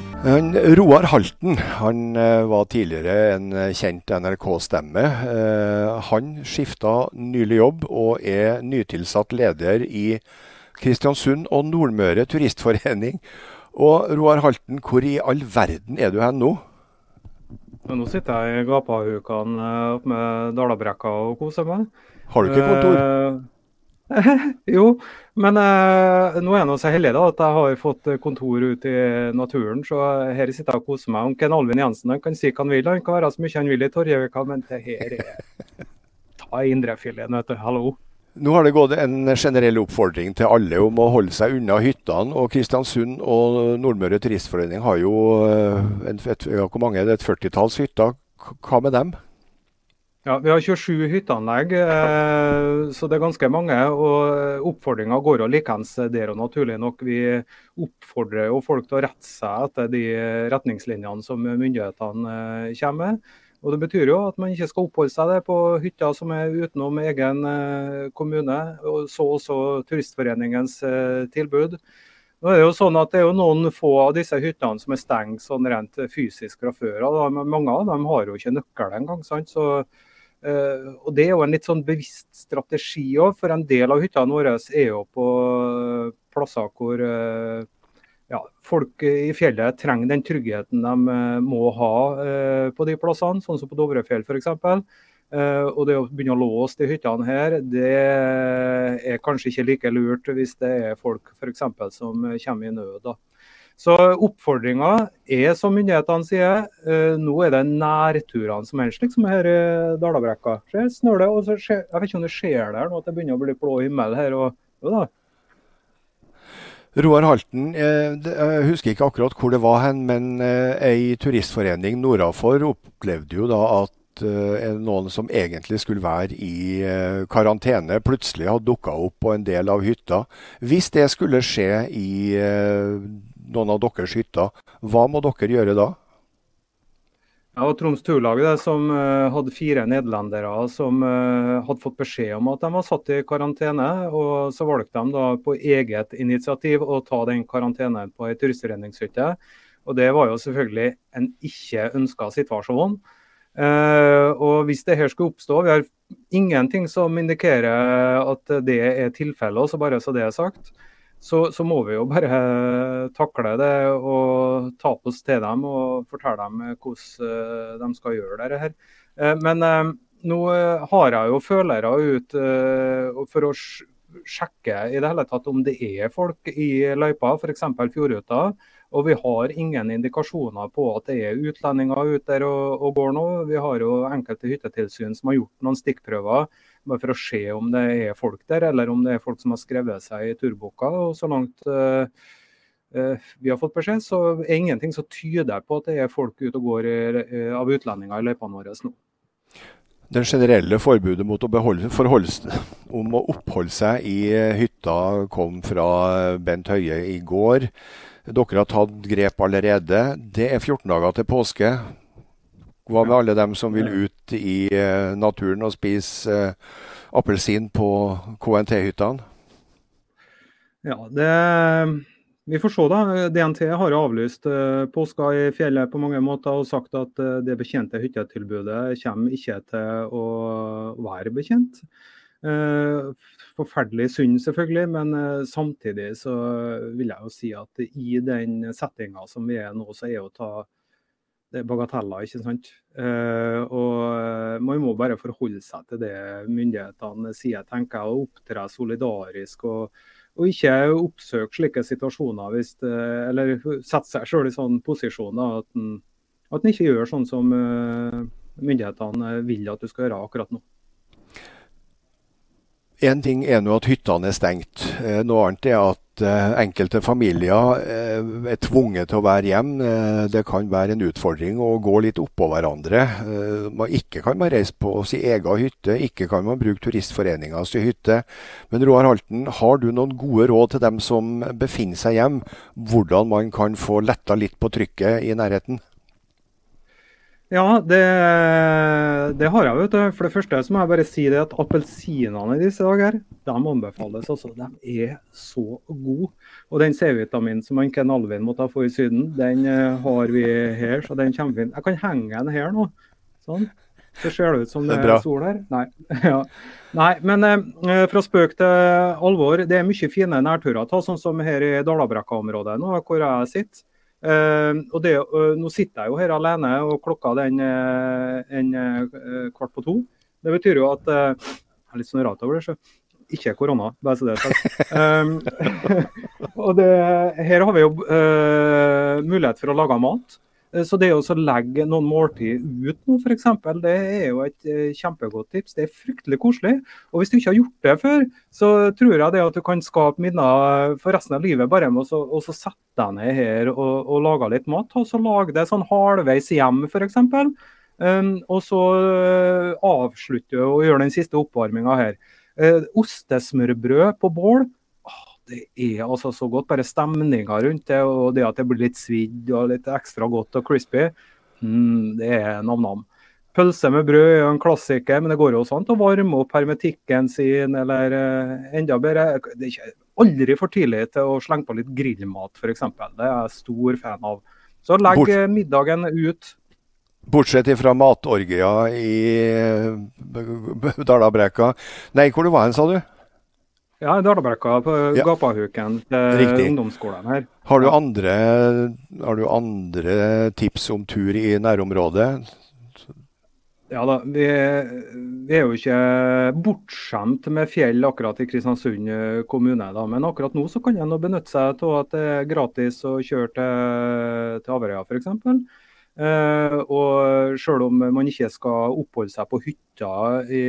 Roar Halten han eh, var tidligere en eh, kjent NRK-stemme. Eh, han skifta nylig jobb og er nytilsatt leder i Kristiansund og Nordmøre Turistforening. Og Roar Halten, hvor i all verden er du hen nå? Nå sitter jeg i gapahukene oppe med Dalabrekka og koser meg. Har du ikke kontor? jo, men eh, nå er jeg så heldig da, at jeg har fått kontor ute i naturen. Så her sitter jeg og koser meg. Onkel Alvin Jensen han kan si hva han vil. Han kan være så mye han vil i Torjevika, men det her er Ta indrefileten, vet du. Hallo. Nå har det gått en generell oppfordring til alle om å holde seg unna hyttene. og Kristiansund og Nordmøre Turistforening har jo en, et, ja, hvor mange et førtitalls hytter. Hva med dem? Ja, Vi har 27 hytteanlegg, eh, så det er ganske mange. og Oppfordringa går jo likeens der og naturlig nok. Vi oppfordrer jo folk til å rette seg etter de retningslinjene som myndighetene eh, kommer med. Og Det betyr jo at man ikke skal oppholde seg der på hytta som er utenom egen eh, kommune. og Så også Turistforeningens tilbud. Nå er Det jo sånn at det er jo noen få av disse hyttene som er stengt sånn rent fysisk fra før av. Mange av dem har jo ikke nøkkel engang. Så og Det er jo en litt sånn bevisst strategi òg, for en del av hyttene våre er jo på uh, plasser hvor uh, ja, folk i fjellet trenger den tryggheten de må ha på de plassene, sånn som på Dovrefjell f.eks. og det å begynne å låse de hyttene her, det er kanskje ikke like lurt hvis det er folk for eksempel, som kommer i nød. da. Så oppfordringa er, som myndighetene sier, eh, nå er det nærturene som er slik som her i Dalabrekka. Snør det, og så skjer, jeg vet ikke om det skjer der nå at det begynner å bli blå himmel her. og jo da. Roar Halten, eh, jeg husker ikke akkurat hvor det var hen, men eh, ei turistforening nordafor opplevde jo da at noen som egentlig skulle være i karantene, plutselig hadde dukka opp på en del av hytta. Hvis det skulle skje i noen av deres hytter. Hva må dere gjøre da? Ja, og Troms Turlaget som uh, hadde fire nederlendere som uh, hadde fått beskjed om at de var satt i karantene. og Så valgte de da på eget initiativ å ta den karantenen på ei turistredningshytte. Og Det var jo selvfølgelig en ikke ønska situasjon. Uh, og Hvis det her skulle oppstå, vi har ingenting som indikerer at det er tilfellet, så bare så det er sagt så, så, må vi jo bare takle det og ta på oss til dem og fortelle dem hvordan eh, de skal gjøre dette. her. Eh, men eh, nå har jeg jo følere ut for å sjekke i det hele tatt om det er folk i løypa, f.eks. Fjordruta. Og vi har ingen indikasjoner på at det er utlendinger ute der og, og går nå. Vi har jo enkelte hyttetilsyn som har gjort noen stikkprøver bare for å se om det er folk der, eller om det er folk som har skrevet seg i turboka. Og så langt uh, uh, vi har fått beskjed, så er ingenting som tyder på at det er folk ute og går i, uh, av utlendinger i løypene våre nå. Den generelle forbudet mot å beholde, om å oppholde seg i hytta kom fra Bent Høie i går. Dere har tatt grep allerede. Det er 14 dager til påske. Hva med alle dem som vil ut i uh, naturen og spise uh, appelsin på KNT-hyttene? Ja, det, vi får se, da. DNT har avlyst uh, påska i fjellet på mange måter og sagt at det betjente hyttetilbudet kommer ikke til å være bekjent. Forferdelig synd, selvfølgelig, men samtidig så vil jeg jo si at i den settinga som vi er nå, så er jo ta det er bagateller, ikke sant. og man må bare forholde seg til det myndighetene sier, tenker jeg, og opptre solidarisk. og og ikke oppsøke slike situasjoner hvis, eller sette seg selv i sånn posisjon at en, ikke gjør sånn som myndighetene vil at du skal gjøre akkurat nå. Én ting er nå at hyttene er stengt. Eh, noe annet er at eh, enkelte familier eh, er tvunget til å være hjemme. Det kan være en utfordring å gå litt oppå hverandre. Ikke kan man reise på sin egen hytte, ikke kan man bruke Turistforeningas hytte. Men Roar Halten, har du noen gode råd til dem som befinner seg hjemme, hvordan man kan få letta litt på trykket i nærheten? Ja, det, det, har jeg. vet du. For det første så må jeg bare si det at appelsinene i disse dager de anbefales. altså. De er så gode. Og den C-vitaminen som man Ken Alvin måtte få i Syden, den uh, har vi her. så den kommer fin. Jeg kan henge den her nå. Sånn. Så ser det ut som det, det er, er sol her. Nei, ja. Nei men eh, fra spøk til alvor. Det er mye fine nærturer. Ta sånn som her i Dalabrekka-området nå, hvor jeg sitter. Uh, og det, uh, Nå sitter jeg jo her alene, og klokka den uh, en kvart på to. Det betyr jo at Det er litt sånn rart over det. Så. Ikke korona, bare så det er sagt. Og det, her har vi jo mulighet for å lage mat. Eh, så det å legge noen måltid ut nå, f.eks., det er jo et eh, kjempegodt tips. Det er fryktelig koselig. Og hvis du ikke har gjort det før, så tror jeg det at du kan skape minner for resten av livet bare med å sette deg ned her og, og lage litt mat. Og så lage det sånn halvveis hjem, f.eks. Um, og så uh, avslutte og gjøre den siste oppvarminga her. Uh, ostesmørbrød på bål det er altså så godt. Bare stemninga rundt det, og det at det blir litt svidd og litt ekstra godt og crispy, mm, det er nam-nam. Pølse med brød er en klassiker, men det går jo sånn å varme opp hermetikken sin, eller uh, enda bedre Det er ikke aldri for tidlig til å slenge på litt grillmat, f.eks. Det er jeg stor fan av. Så legg Bort, middagen ut. Bortsett fra matorgia i eh, Dala-Breka. Nei, hvor du var hen, sa du? Ja, i Dalabrekka, på ja. Gapahuken til Riktig. ungdomsskolen her. Har du, andre, har du andre tips om tur i nærområdet? Ja da, vi, vi, er jo ikke bortskjemt med fjell akkurat i Kristiansund kommune. da, Men akkurat nå så kan en benytte seg av at det er gratis å kjøre til, til Averøya f.eks. Uh, og selv om man ikke skal oppholde seg på hytta i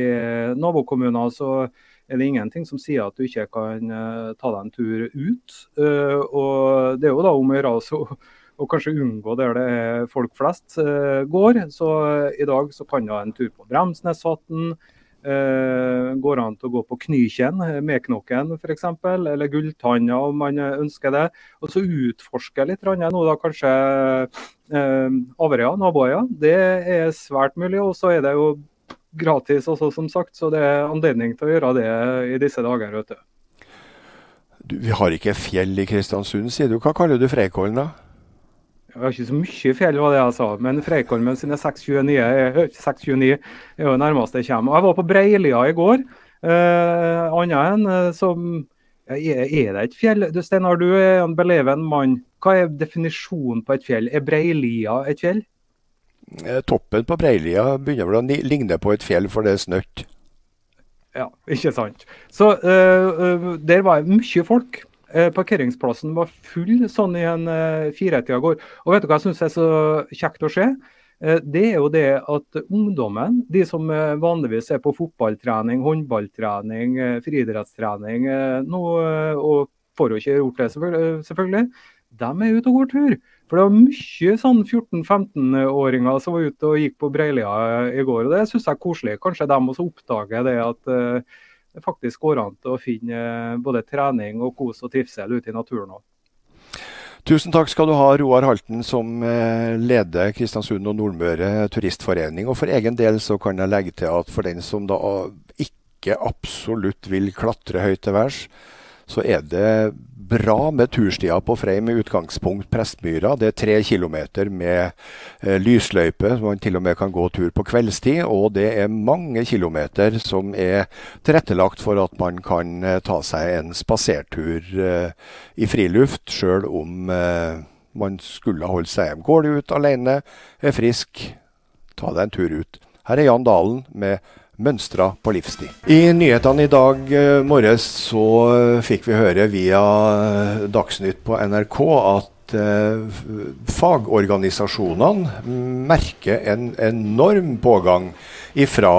nabokommuner, så er det ingenting som sier at du ikke kan uh, ta deg en tur ut. Uh, og Det er jo da om å gjøre altså, å kanskje unngå der det er folk flest uh, går. Så i dag så kan du ha en tur på Bremsnesvatn. Uh, går an til å gå på Knykjen, Meknokken f.eks., eller Gulltanna om man ønsker det. Og så utforske litt nå da kanskje uh, Averøya, naboøya. Det er svært mulig. Og så er det jo gratis også, som sagt. Så det er anledning til å gjøre det i disse dager. vet du. du vi har ikke fjell i Kristiansund, sier du. Hva kaller du Freikollen da? Jeg har ikke så mye fjell, var det jeg sa. Men Freikollen sine 629, 629 er jo nærmest jeg kommer. Jeg var på Breilia i går. Eh, Annet enn eh, som er, er det et fjell? Du, Steinar, du er en beleven mann. Hva er definisjonen på et fjell? Er Breilia et fjell? Eh, toppen på Breilia begynner vel å ligne på et fjell, for det er snøtt. Ja, ikke sant. Så uh, der var mye folk. Uh, parkeringsplassen var full sånn i en uh, firetida går. Og vet du hva jeg syns er så kjekt å se? det er jo det at ungdommen, de som vanligvis er på fotballtrening, håndballtrening, friidrettstrening nå, og får jo ikke gjort det selvfølgelig, de er ute og går tur. For det var mye sånn 14-15-åringer som var ute og gikk på Breilia i går. og Det syns jeg er koselig. Kanskje de også oppdager det at uh, det faktisk går an til å finne uh, både trening og kos og trivsel ute i naturen òg. Tusen takk skal du ha, Roar Halten, som uh, leder Kristiansund og Nordmøre turistforening. Og for egen del så kan jeg legge til at for den som da ikke absolutt vil klatre høyt til værs, så er det bra med turstier på Frei med utgangspunkt Prestmyra. Det er tre kilometer med eh, lysløype, så man til og med kan gå tur på kveldstid. Og det er mange kilometer som er tilrettelagt for at man kan eh, ta seg en spasertur eh, i friluft, sjøl om eh, man skulle holde seg hjem. Går du ut alene, er frisk, ta deg en tur ut. Her er Jan Dalen med mønstra på livstid. I nyhetene i dag eh, morges så eh, fikk vi høre via eh, Dagsnytt på NRK at fagorganisasjonene merker en enorm pågang fra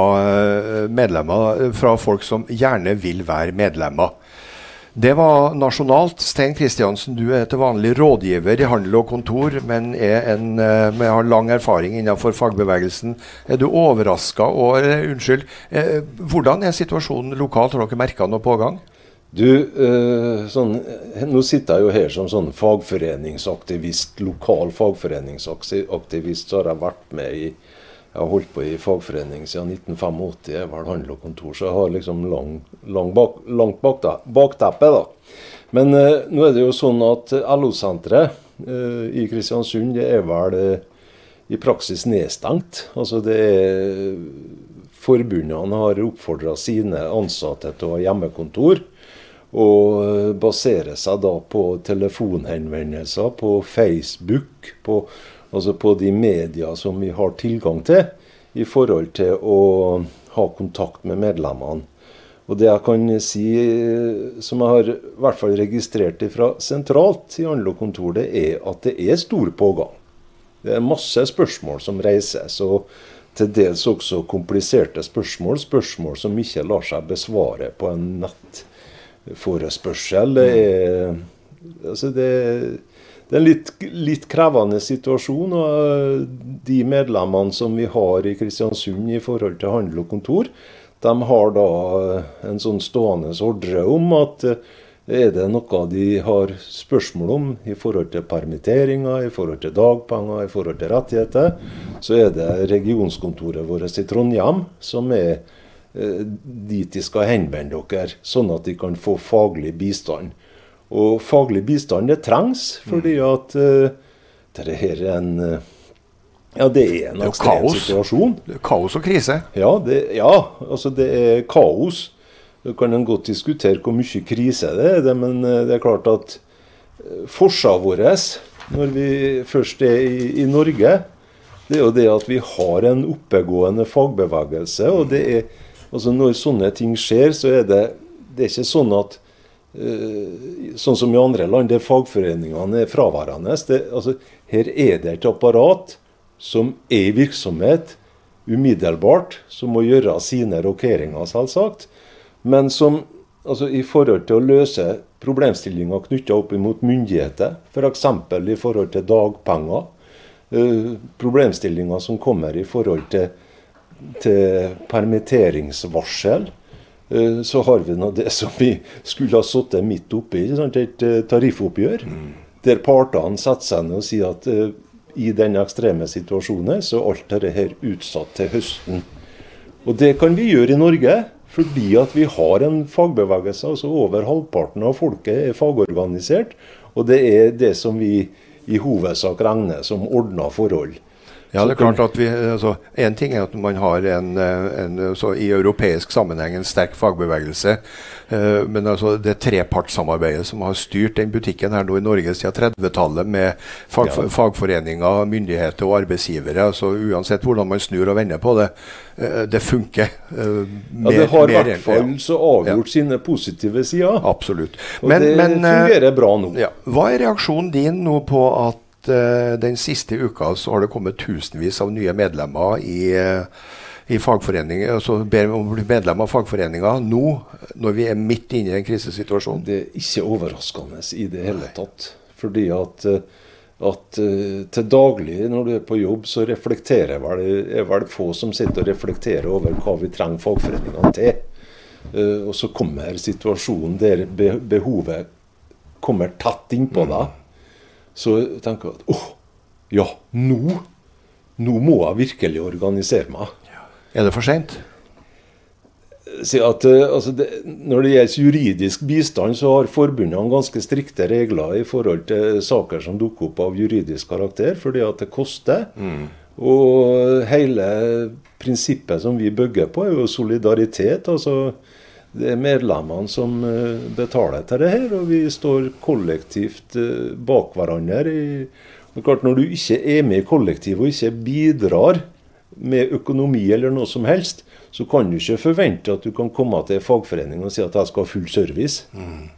medlemmer, fra folk som gjerne vil være medlemmer. Det var nasjonalt. Stein Kristiansen, du er til vanlig rådgiver i handel og kontor, men en, eh, har lang erfaring innenfor fagbevegelsen. Er du overraska over Unnskyld. Eh, hvordan er situasjonen lokalt? Har dere merka noe pågang? Du, eh, sånn, Nå sitter jeg jo her som sånn fagforeningsaktivist, lokal fagforeningsaktivist. Så har jeg vært med i jeg har holdt på i fagforening siden 1985. Jeg var handel og kontor, så jeg har liksom lang, lang bak, langt bakteppe. da. Men eh, nå er det jo sånn at LO-senteret eh, i Kristiansund det er vel eh, i praksis nedstengt. Altså det er Forbundene har oppfordra sine ansatte til å ha hjemmekontor. Og baserer basere seg da på telefonhenvendelser på Facebook, på altså på de media som vi har tilgang til, i forhold til å ha kontakt med medlemmene. Og det jeg kan si, som jeg har i hvert fall registrert fra sentralt i Andlo kontor, det er at det er stor pågang. Det er masse spørsmål som reises, og til dels også kompliserte spørsmål. Spørsmål som ikke lar seg besvare på en nettforespørsel. Det er, altså det er det er en litt, litt, krevende situasjon. og eh, De medlemmene som vi har i Kristiansund i forhold til handel og kontor, de har da eh, en sånn stående ordre om at eh, er det noe de har spørsmål om i forhold til permitteringer, i forhold til dagpenger, i forhold til rettigheter, så er det regionskontoret vårt i Trondheim som er dit de skal henvende dere, sånn at de kan få faglig bistand. Og faglig bistand det trengs, fordi mm. at uh, det her er en uh, ja, det er en ekstrem situasjon. Kaos og krise. Ja, det, ja, altså det er kaos. Da kan en godt diskutere hvor mye krise det er, det, men eh, det er klart at forsa vår når vi først er i, i, Norge, det er jo det at vi har en oppegående fagbevegelse. og det er, altså Når sånne ting skjer, så er det, det er ikke sånn at Eh, sånn som i andre land, der fagforeningene er fraværende. Det, altså, her er det et apparat som er i virksomhet umiddelbart, som må gjøre sine rokeringer, selvsagt. Men som altså, i forhold til å løse problemstillinger knytta opp mot myndigheter, f.eks. For i forhold til dagpenger, uh, problemstillinger som kommer i forhold til, til permitteringsvarsel, Eh, så har vi nå det som vi skulle ha sittet midt oppi, et eh, tariffoppgjør. Der partene setter seg ned og sier at uh, i den ekstreme situasjonen så er alt dette her utsatt til høsten. Og det kan vi gjøre i Norge. Fordi at vi har en fagbevegelse. altså Over halvparten av folket er fagorganisert. Og det er det som vi i hovedsak regner som ordna forhold. Ja, det er klart at vi, altså, En ting er at man har en, en så i europeisk sammenheng en sterk fagbevegelse. Uh, men altså, det trepartssamarbeidet som har styrt den butikken her nå i Norge siden 30-tallet, med fag, ja. fagforeninger, myndigheter og arbeidsgivere altså Uansett hvordan man snur og vender på det, uh, det funker. Uh, mer, ja, Det har i hvert fall så avgjort ja. sine positive sider. Absolutt. Og men, det men, fungerer bra nå. Ja. Hva er reaksjonen din nå på at uh, den siste uka så har det kommet tusenvis av nye medlemmer i, uh, i fagforeninger, altså ber om å bli medlem av fagforeninga nå, når vi er midt inne i en krisesituasjon? Det er ikke overraskende i det hele tatt. Fordi at, eh, at til daglig når du er på jobb, så reflekterer vel, er vel få som sitter og reflekterer over hva vi trenger fagforeningene til. Uh, og så kommer situasjonen der behovet kommer tett innpå deg. Så tenker jeg at åh, ja, nå, nå må jeg virkelig organisere meg. Er det for seint? eh, altså Når det gjelder juridisk bistand, så har forbundene ganske strikte regler i forhold til saker som dukker opp av juridisk karakter, fordi at det koster. Mm. Og hele prinsippet som vi bygger på, er jo solidaritet. altså det er medlemmene som eh, betaler til det her, og vi står kollektivt eh, bak hverandre. Er klart Når du ikke er med i kollektivet og ikke bidrar med økonomi eller noe som helst, så kan du ikke forvente at du kan komme til en fagforening og si at jeg skal ha full service. Mm.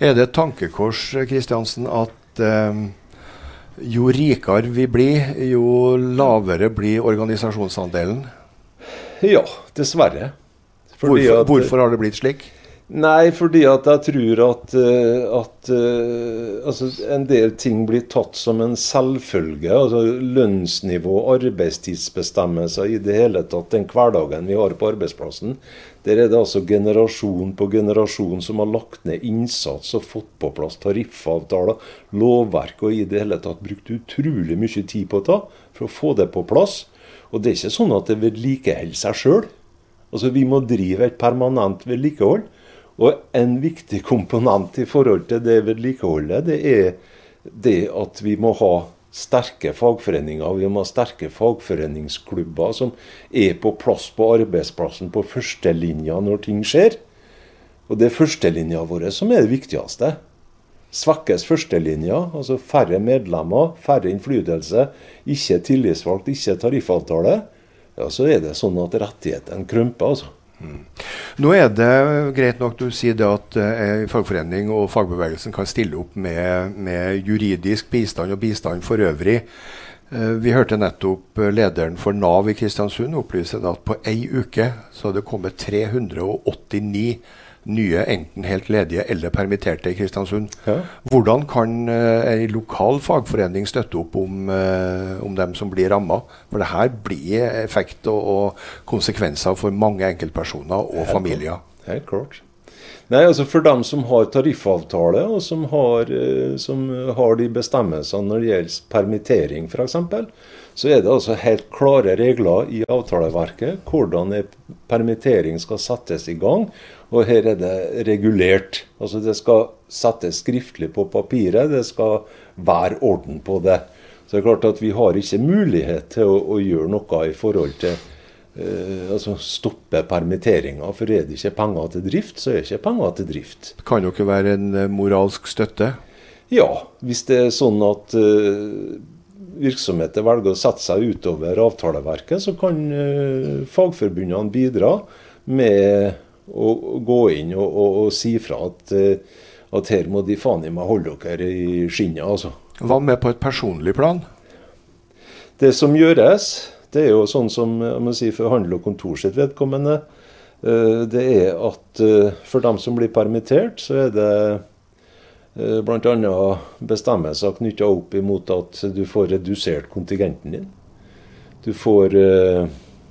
Er det et tankekors Kristiansen, at eh, jo rikere vi blir, jo lavere blir organisasjonsandelen? Ja, dessverre. Hvorfor, at, hvorfor, har det blitt slik? Nei, fordi at jeg tror at, eh, at uh, altså en del ting blir tatt som en selvfølge. altså Lønnsnivå, arbeidstidsbestemmelser, i det hele tatt den hverdagen vi har på arbeidsplassen. Der er det altså generasjon på generasjon som har lagt ned innsats og fått på plass tariffavtaler, lovverk og i det hele tatt brukt utrolig mye tid på det for å få det på plass. Og det er ikke sånn at det vedlikeholder seg sjøl. Altså, vi må drive et permanent vedlikehold. Og en viktig komponent i forhold til det vedlikeholdet, det er det at vi må ha sterke fagforeninger. Vi må ha sterke fagforeningsklubber som er på plass på arbeidsplassen på førstelinja når ting skjer. Og det er førstelinja vår som er det viktigste. Svekkes førstelinja, altså færre medlemmer, færre innflytelse, ikke tillitsvalgt, ikke tariffavtale, ja, så er det sånn at rettighetene krymper. altså. Mm. Nå er det greit nok du sier det at eh, fagforening og fagbevegelsen kan stille opp med, med juridisk bistand og bistand for øvrig. Eh, vi hørte nettopp lederen for Nav i Kristiansund opplyse at på ei uke så har det kommet 389 nye enten helt ledige eller permitterte i Kristiansund. Ja. Hvordan kan uh, en lokal fagforening støtte opp om, uh, om dem som blir ramma? For det her blir effekt og, og, konsekvenser for mange enkeltpersoner og helt familier. Helt klart. Nei, altså For dem som har tariffavtale, og som har, uh, som har de bestemmelsene når det gjelder permittering f.eks., så er det altså helt klare regler i avtaleverket hvordan permittering skal settes i gang. Og her er det regulert. Altså Det skal settes skriftlig på papiret. Det skal være orden på det. Så det er klart at vi har ikke mulighet til å, å gjøre noe i forhold til eh, altså stoppe permitteringer. For er det ikke penger til drift, så er det ikke penger til drift. Kan ikke være en eh, moralsk støtte? Ja, hvis det er sånn at eh, virksomheter velger å sette seg utover avtaleverket, så kan eh, fagforbundene bidra med å gå inn og, og, og si fra at, eh, at, her må de faen i meg holde dere i skinnet. Altså. Hva med på et personlig plan? Det som gjøres, det er jo sånn som jeg må si, for handel og kontor sitt vedkommende, eh, det er at for dem som blir permittert, så er det Eh, Bl.a. bestemmelser knytta opp imot at du får redusert kontingenten din. Du får eh,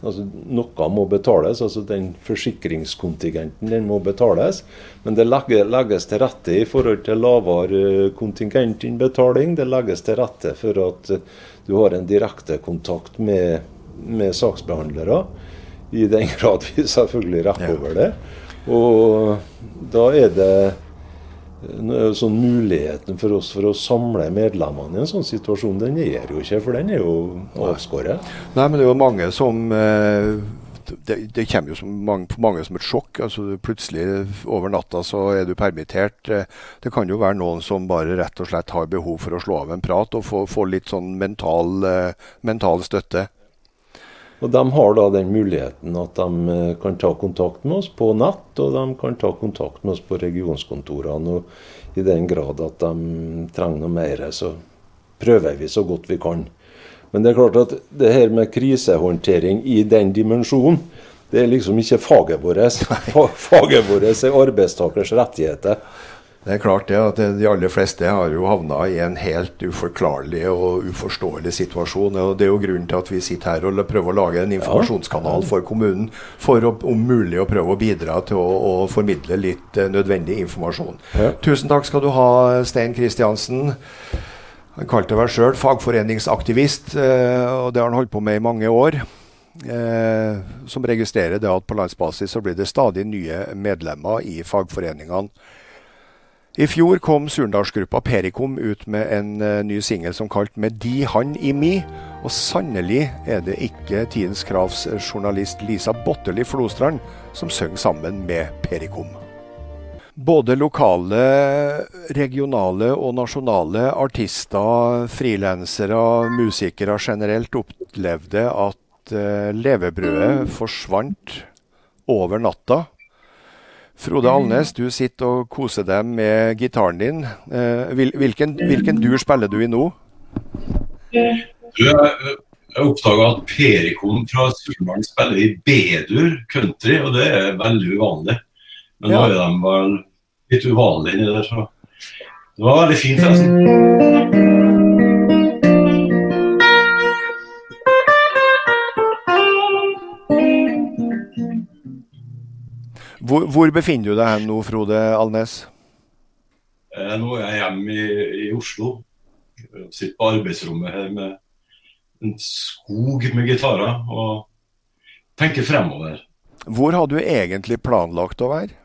Altså, noe må betales, altså den forsikringskontingenten den må betales. Men det legges til rette i forhold til lavere kontingentinnbetaling. Det legges til rette for at du har en direkte kontakt med, med saksbehandlere. I den grad vi selvfølgelig rekker over det. Og da er det sånn Muligheten for oss for å samle medlemmene i en sånn situasjon, den er jo ikke, for den er jo avskåret. Nei, men det er jo mange som eh, det, det, kommer jo som mange, på mange som et sjokk. altså Plutselig over natta så er du permittert. Eh, det kan jo være noen som bare rett og slett har behov for å slå av en prat og få, få litt sånn mental, eh, mental støtte. Og De har da den muligheten at de eh, kan ta kontakt med oss på nett, og de kan ta kontakt med oss på regionskontorene. og I den grad at de trenger noe mer, så prøver vi så godt vi kan. Men det er klart at det her med krisehåndtering i den dimensjonen, det er liksom ikke faget vårt. Faget vårt er arbeidstakers rettigheter. Det er klart det at De aller fleste har jo havna i en helt uforklarlig og uforståelig situasjon. og Det er jo grunnen til at vi sitter her og prøver å lage en informasjonskanal for kommunen. For å, om mulig å prøve å bidra til å, å formidle litt eh, nødvendig informasjon. Ja. Tusen takk skal du ha, Stein Kristiansen. Han kalte seg sjøl fagforeningsaktivist, eh, og det har han holdt på med i mange år. eh, som registrerer det at på landsbasis så blir det stadig nye medlemmer i fagforeningene. I fjor kom Surndalsgruppa Perikom ut med en uh, ny singel som kalt 'Med de han i mi'. Og sannelig er det ikke Tidens Kravs journalist Lisa Botteli Flostrand som synger sammen med Perikom. Både lokale, regionale og nasjonale artister, frilansere, musikere generelt opplevde at uh, levebrødet forsvant over natta. Frode Alnes, du sitter og koser deg med gitaren din. Uh, hvilken, hvilken dur spiller du i nå? Du, jeg, oppdaga at Perikon fra Surnadal spiller i B-dur country, og det er veldig uvanlig. Men ja. nå er de vel litt uvanlige inni der, så det var veldig fint, forresten. Hvor, hvor, befinner du deg nå, Frode Alnes? Eh, nå er jeg hjemme i, i Oslo. Jeg sitter på arbeidsrommet her med en skog med gitarer og tenker fremover. Hvor har du egentlig planlagt å være?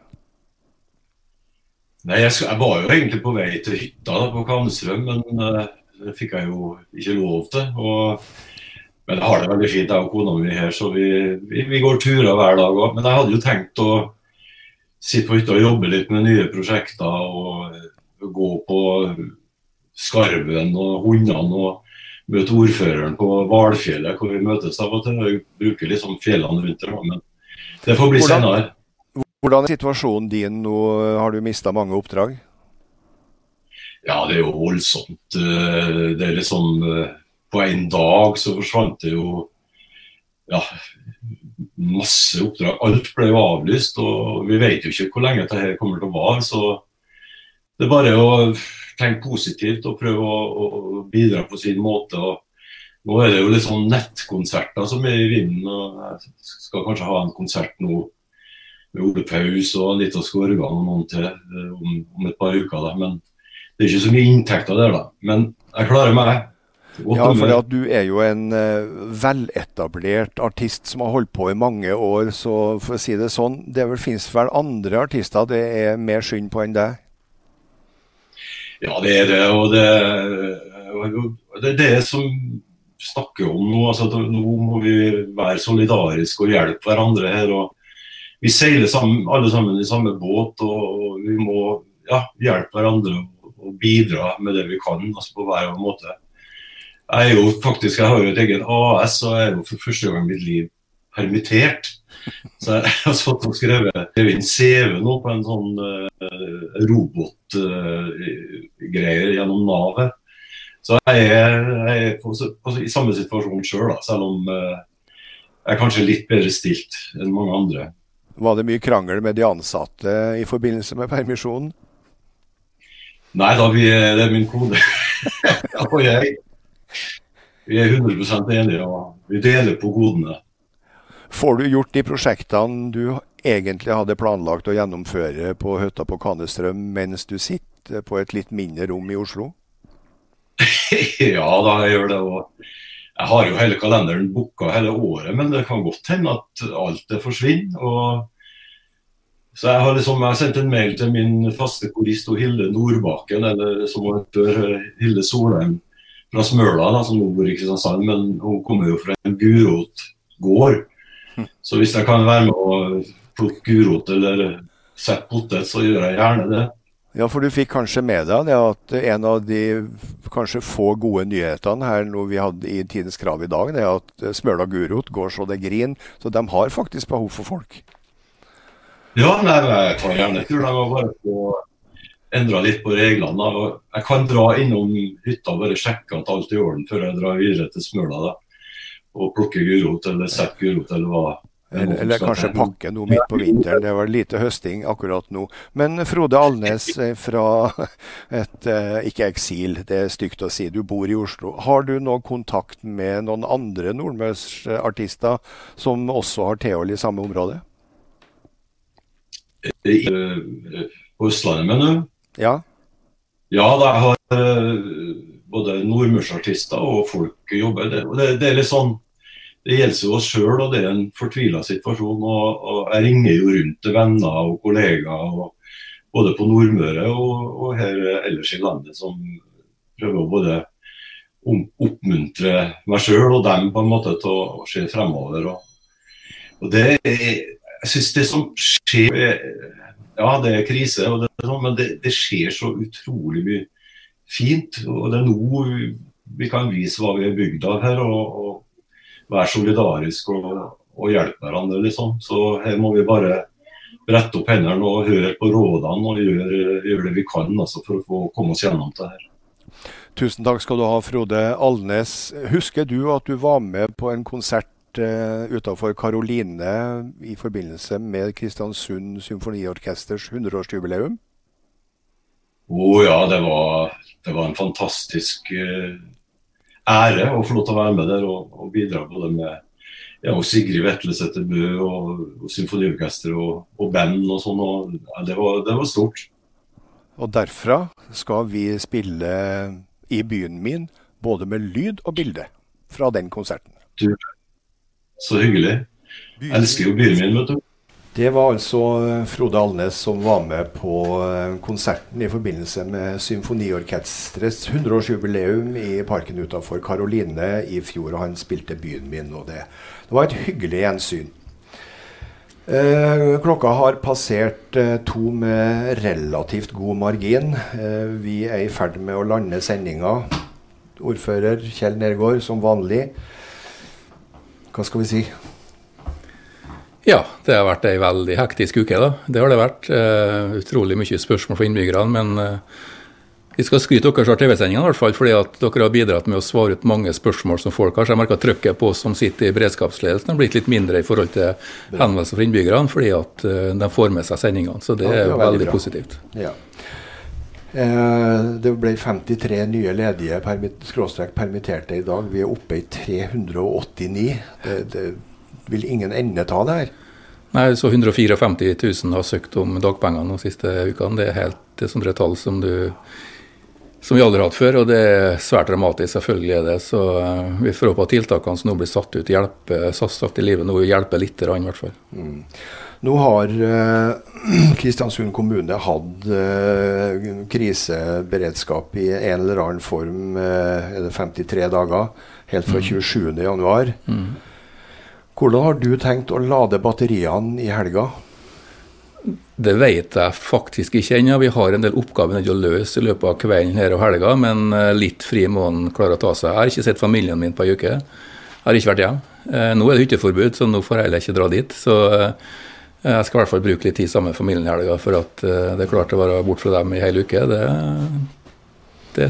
Nei, jeg, jeg, var jo egentlig på vei til hytta da, på Kanstrøm, men uh, det fikk jeg jo ikke lov til. Og, men jeg har det veldig fint, jeg og kona mi her, så vi, vi, vi går turer hver dag òg. Men jeg hadde jo tenkt å sitte på hytta og jobbe litt med nye prosjekter og gå på Skarven og hundene og møte ordføreren på Hvalfjellet, hvor vi møtes av og til. Vi bruker liksom fjellene rundt der, men det får bli senere. Hvordan er situasjonen din nå? Har du mista mange oppdrag? Ja, det er jo voldsomt. Eh, det er liksom På en dag så forsvant det jo ja, masse oppdrag. Alt ble jo avlyst, og vi vet jo ikke hvor lenge dette kommer til å vare. Så det er bare å tenke positivt og prøve å, å bidra på sin måte. og nå er det jo litt sånn nettkonserter som er i vinden. og Jeg skal kanskje ha en konsert nå med Ole Paus og Anita Skorgan og noen til eh, om, om, et par uker. Da. Men det er ikke så mye inntekter der, da. Men jeg klarer meg. Ja, for at du er jo en uh, veletablert artist som har holdt på i mange år. Så for å si det sånn, det fins vel andre artister det er mer synd på enn deg? Ja, det er det. Og det, det er det som snakker om nå. Altså, nå må vi være solidariske og hjelpe hverandre her. og vi seiler sammen, alle sammen i samme båt, og vi må ja, hjelpe hverandre og bidra med det vi kan altså på hver måte. Jeg er jo faktisk, jeg har jo et eget AS, og jeg er jo for første gang i mitt liv permittert. Så jeg har satt og skrevet inn CV nå på en sånn uh, robotgreier uh, gjennom Nav. Så jeg er, jeg er på, på, i samme situasjon sjøl, selv om uh, jeg er kanskje litt bedre stilt enn mange andre. Var det mye krangel med de ansatte i forbindelse med permisjonen? Nei da, vi, det er min kode. og jeg. Vi er 100 enige, og vi deler på godene. Får du gjort de prosjektene du egentlig hadde planlagt å gjennomføre på hytta på Kanestrøm, mens du sitter på et litt mindre rom i Oslo? ja da, jeg gjør det. Og jeg har jo hele kalenderen booka hele året, men det kan godt hende at alt det forsvinner. og så jeg har liksom, jeg sendt en mail til min faste korist Hilde Nordbakken, eller som hun heter, Hilde Solheim fra Smøla, da, som hun bor i Kristiansand. Men hun kommer jo fra en gulrot gård. Så hvis jeg kan være med å plukke gulrot eller sette potet, så gjør jeg gjerne det. Ja, for du fikk kanskje med deg det at en av de kanskje få gode nyhetene her noe vi hadde i Tidens Krav i dag, det er at Smøla Gurot går så det griner. Så de har faktisk behov for folk. Ja, nei, jeg tar gjerne tur. De var bare få endra litt på reglene. og Jeg kan dra innom hytta og bare sjekke at alt er i orden før jeg drar videre til Smøla. da. Og plukke gulrot eller sette gulrot eller hva eller, eller kanskje pakke noe midt på vinteren. Det var lite høsting akkurat nå. Men Frode Alnes eh, fra et eh, ikke eksil, det er stygt å si, du bor i Oslo. Har du noe kontakt med noen andre nordmørsartister som også har teol i samme område? På Østlandet, mener du? Ja. Ja, da har både nordmørsartister og folk jobber. Det, det, det er litt sånn det gjelder jo oss sjøl, og det er en fortvila situasjon. Og, og, Jeg ringer jo rundt til venner og kollegaer, og, både på Nordmøre og, og, her ellers i landet, som prøver å både oppmuntre meg sjøl og dem på en måte til å, se fremover. Og, og det er, jeg synes det som skjer Ja, det er krise, det sånn, men det, det, skjer så utrolig mye fint. og Det er nå vi kan vise hva vi er bygd av her. og, og være solidarisk og, og hjelpe hverandre. liksom. Så her må vi bare brette opp hendene og høre på rådene og gjøre, gjøre det vi kan altså, for å få komme oss gjennom det her. Tusen takk skal du ha, Frode Alnes. Husker du at du var med på en konsert uh, utenfor Karoline i forbindelse med Kristiansund Symfoniorkesters 100-årsjubileum? Å oh, ja, det var, det var, en fantastisk uh, ære å få lov til å være med der og, og bidra både med ja, og Sigrid Vetlesæter Bø og, og symfoniorkester og, og, band og sånn. og ja, det, var, det, var, stort. Og derfra skal vi spille i byen min, både med lyd og bilde fra den konserten. Du, så hyggelig. Jeg elsker jo byen min, vet du. Det var altså eh, Frode Alnes som var med på eh, konserten i forbindelse med Symfoniorkesterets 100-årsjubileum i parken utenfor Karoline i fjor. og Han spilte 'Byen min'. og Det, det var et hyggelig gjensyn. Eh, klokka har passert eh, to med relativt god margin. Eh, vi er i ferd med å lande sendinga. Ordfører Kjell Nergård, som vanlig. Hva skal vi si? Ja, det har vært ei veldig hektisk uke. da. Det har det vært. Uh, utrolig mye spørsmål fra innbyggerne. Men uh, vi skal skryte deres av TV-sendingene, i hvert fall, fordi at dere har bidratt med å svare ut mange spørsmål som folk har. Så jeg merker trykket på oss som sitter i beredskapsledelsen har blitt litt mindre i forhold til henvendelser fra innbyggerne, fordi at uh, de får med seg sendingene. Så det, ja, er, veldig, veldig positivt. Ja. Det ble 53 nye ledige permitt, permitterte i dag. Vi er oppe i 389. Det, det vil ingen ende ta det her? Nei, så 154 000 har søkt om dagpenger de siste ukene. Det er helt det sånne tall som, du, som vi aldri har hatt før. Og det er svært dramatisk, selvfølgelig er det. Så uh, vi får håpe at tiltakene som nå blir satt ut, hjelper, satt i livet nå hjelper litt, i hvert fall. Mm. Nå har uh, Kristiansund kommune hatt uh, kriseberedskap i en eller annen form er det 53 dager, helt fra 27.1. Mm. mm. Hvordan har du tenkt å lade batteriene i helga? Det vet jeg faktisk ikke ennå. Vi har en del oppgaver å løse i løpet av kvelden her og helga, men eh, litt fri må en klare å ta seg. Jeg har ikke sett familien min på ei uke. Jeg har ikke vært hjemme. Eh, nå er det hytteforbud, så nå får jeg heller ikke dra dit. Så eh, jeg skal i hvert fall bruke litt tid sammen med familien i helga, for at det er klart å være bort fra dem i hele uke. Det, det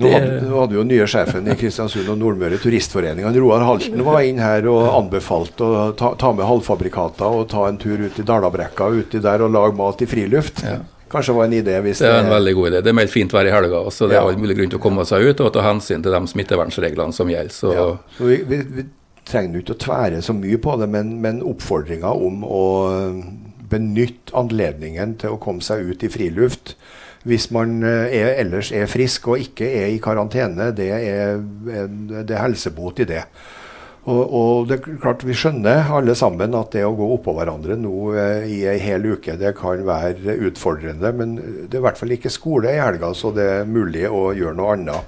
nå hadde, nå hadde jo nye sjefen i Kristiansund og Nordmøre turistforening, Roar Halten, var inn her og anbefalte å ta, ta, med halvfabrikata og ta en tur ut i Dalabrekka uti der og lage mat i friluft. Ja. Kanskje var en idé hvis Det er en veldig god idé. Det er meldt fint vær i helga. så Det er all mulig grunn til å komme seg ut og ta hensyn til de smittevernreglene som gjelder. Så. Ja. så vi, vi, trenger ikke å tvære så mye på det, men, men oppfordringa om å benytte anledningen til å komme seg ut i friluft hvis man eh, er, ellers er frisk og ikke er i karantene, det er, det er helsebot i det. Og, og, det er klart Vi skjønner alle sammen at det å gå oppå hverandre nå eh, i ei hel uke, det kan være utfordrende. Men det er i hvert fall ikke skole i helga, så det er mulig å gjøre noe annet.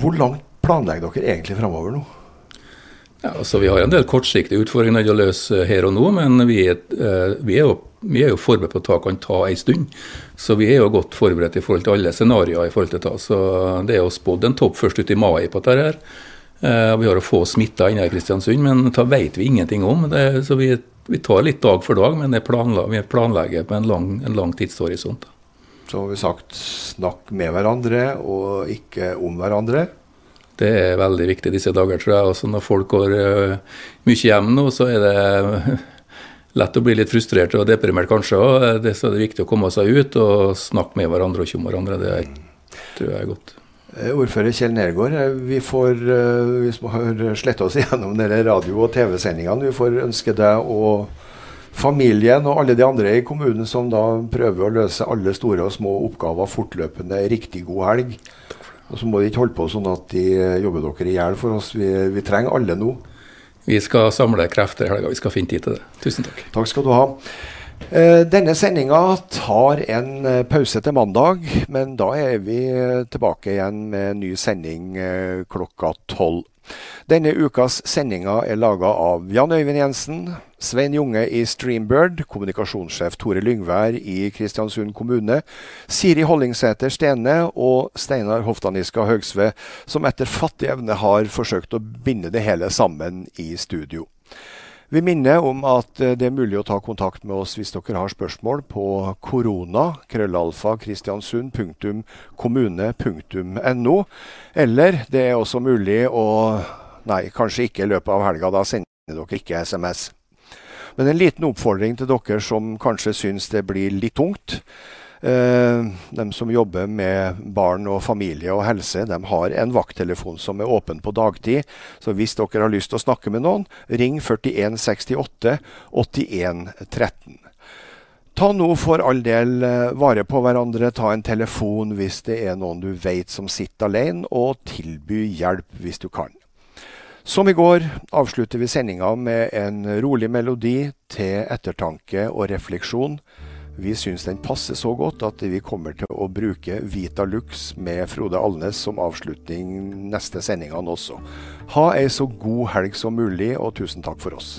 Hvor langt planlegger dere egentlig framover nå? Ja, altså Vi har en del kortsiktige utfordringer å løse her og nå, men vi er, vi er jo vi er jo forberedt på at det kan ta en stund. Så vi er jo godt forberedt i forhold til alle scenarioer. i forhold til det. Så det er jo spådd en topp først ut i mai på dette. her. Eh, vi har jo få smitta inne i Kristiansund, men da vet vi ingenting om. Det, så vi, vi, tar litt dag for dag, men planlegger, vi planlegger på en lang, en lang tidshorisont. Så har vi sagt snakk med hverandre og ikke om hverandre. Det er veldig viktig disse dager, tror jeg. Også når folk går uh, mye hjem nå, så er det lett å bli litt frustrert og deprimert kanskje. Det, så det er viktig å komme seg ut og snakke med hverandre og ikke om hverandre. Det tror jeg er godt. Eh, ordfører Kjell Nergård, eh, vi får, eh, vi har sletta oss gjennom dere radio- og TV-sendingene. Vi får ønske deg og familien og alle de andre i kommunen som da prøver å løse alle store og små oppgaver fortløpende, riktig god helg. Og så må vi ikke holde på sånn at de jobber dere i hjel for oss. Vi, vi trenger alle nå. Vi skal samle krefter i helga. Vi skal finne tid til det. Tusen takk. Takk skal du ha. Eh, denne sendinga tar en eh, pause til mandag, men da er vi tilbake igjen med ny sending klokka tolv. Denne ukas sendinger er laga av Jan Øyvind Jensen, Svein Junge i Streambird, kommunikasjonssjef Tore Lyngvær i Kristiansund kommune, Siri Hollingsæter Stene og Steinar Hoftaniska Høgsve, som etter fattig evne har forsøkt å binde det hele sammen i studio. Vi minner om at eh, det er mulig å ta kontakt med oss hvis dere har spørsmål på korona.krøllalfa.kristiansund.kommune.no. Eller det er også mulig å Nei, kanskje ikke i løpet av helga. Da sender dere ikke SMS. Men en liten oppfordring til dere som kanskje syns det blir litt tungt. Eh, de som jobber med barn og familie og helse, de har en vakttelefon som er åpen på dagtid. Så hvis dere har lyst til å snakke med noen, ring 4168 8113. Ta nå for all del eh, vare på hverandre. Ta en telefon hvis det er noen du vet som sitter alene, og tilby hjelp hvis du kan. Som i går avslutter vi sendinga med en rolig melodi til ettertanke og refleksjon. Vi syns den passer så godt at vi kommer til å bruke Vita Lux med Frode Alnes som avslutning neste sendingene også. Ha ei så god helg som mulig, og tusen takk for oss.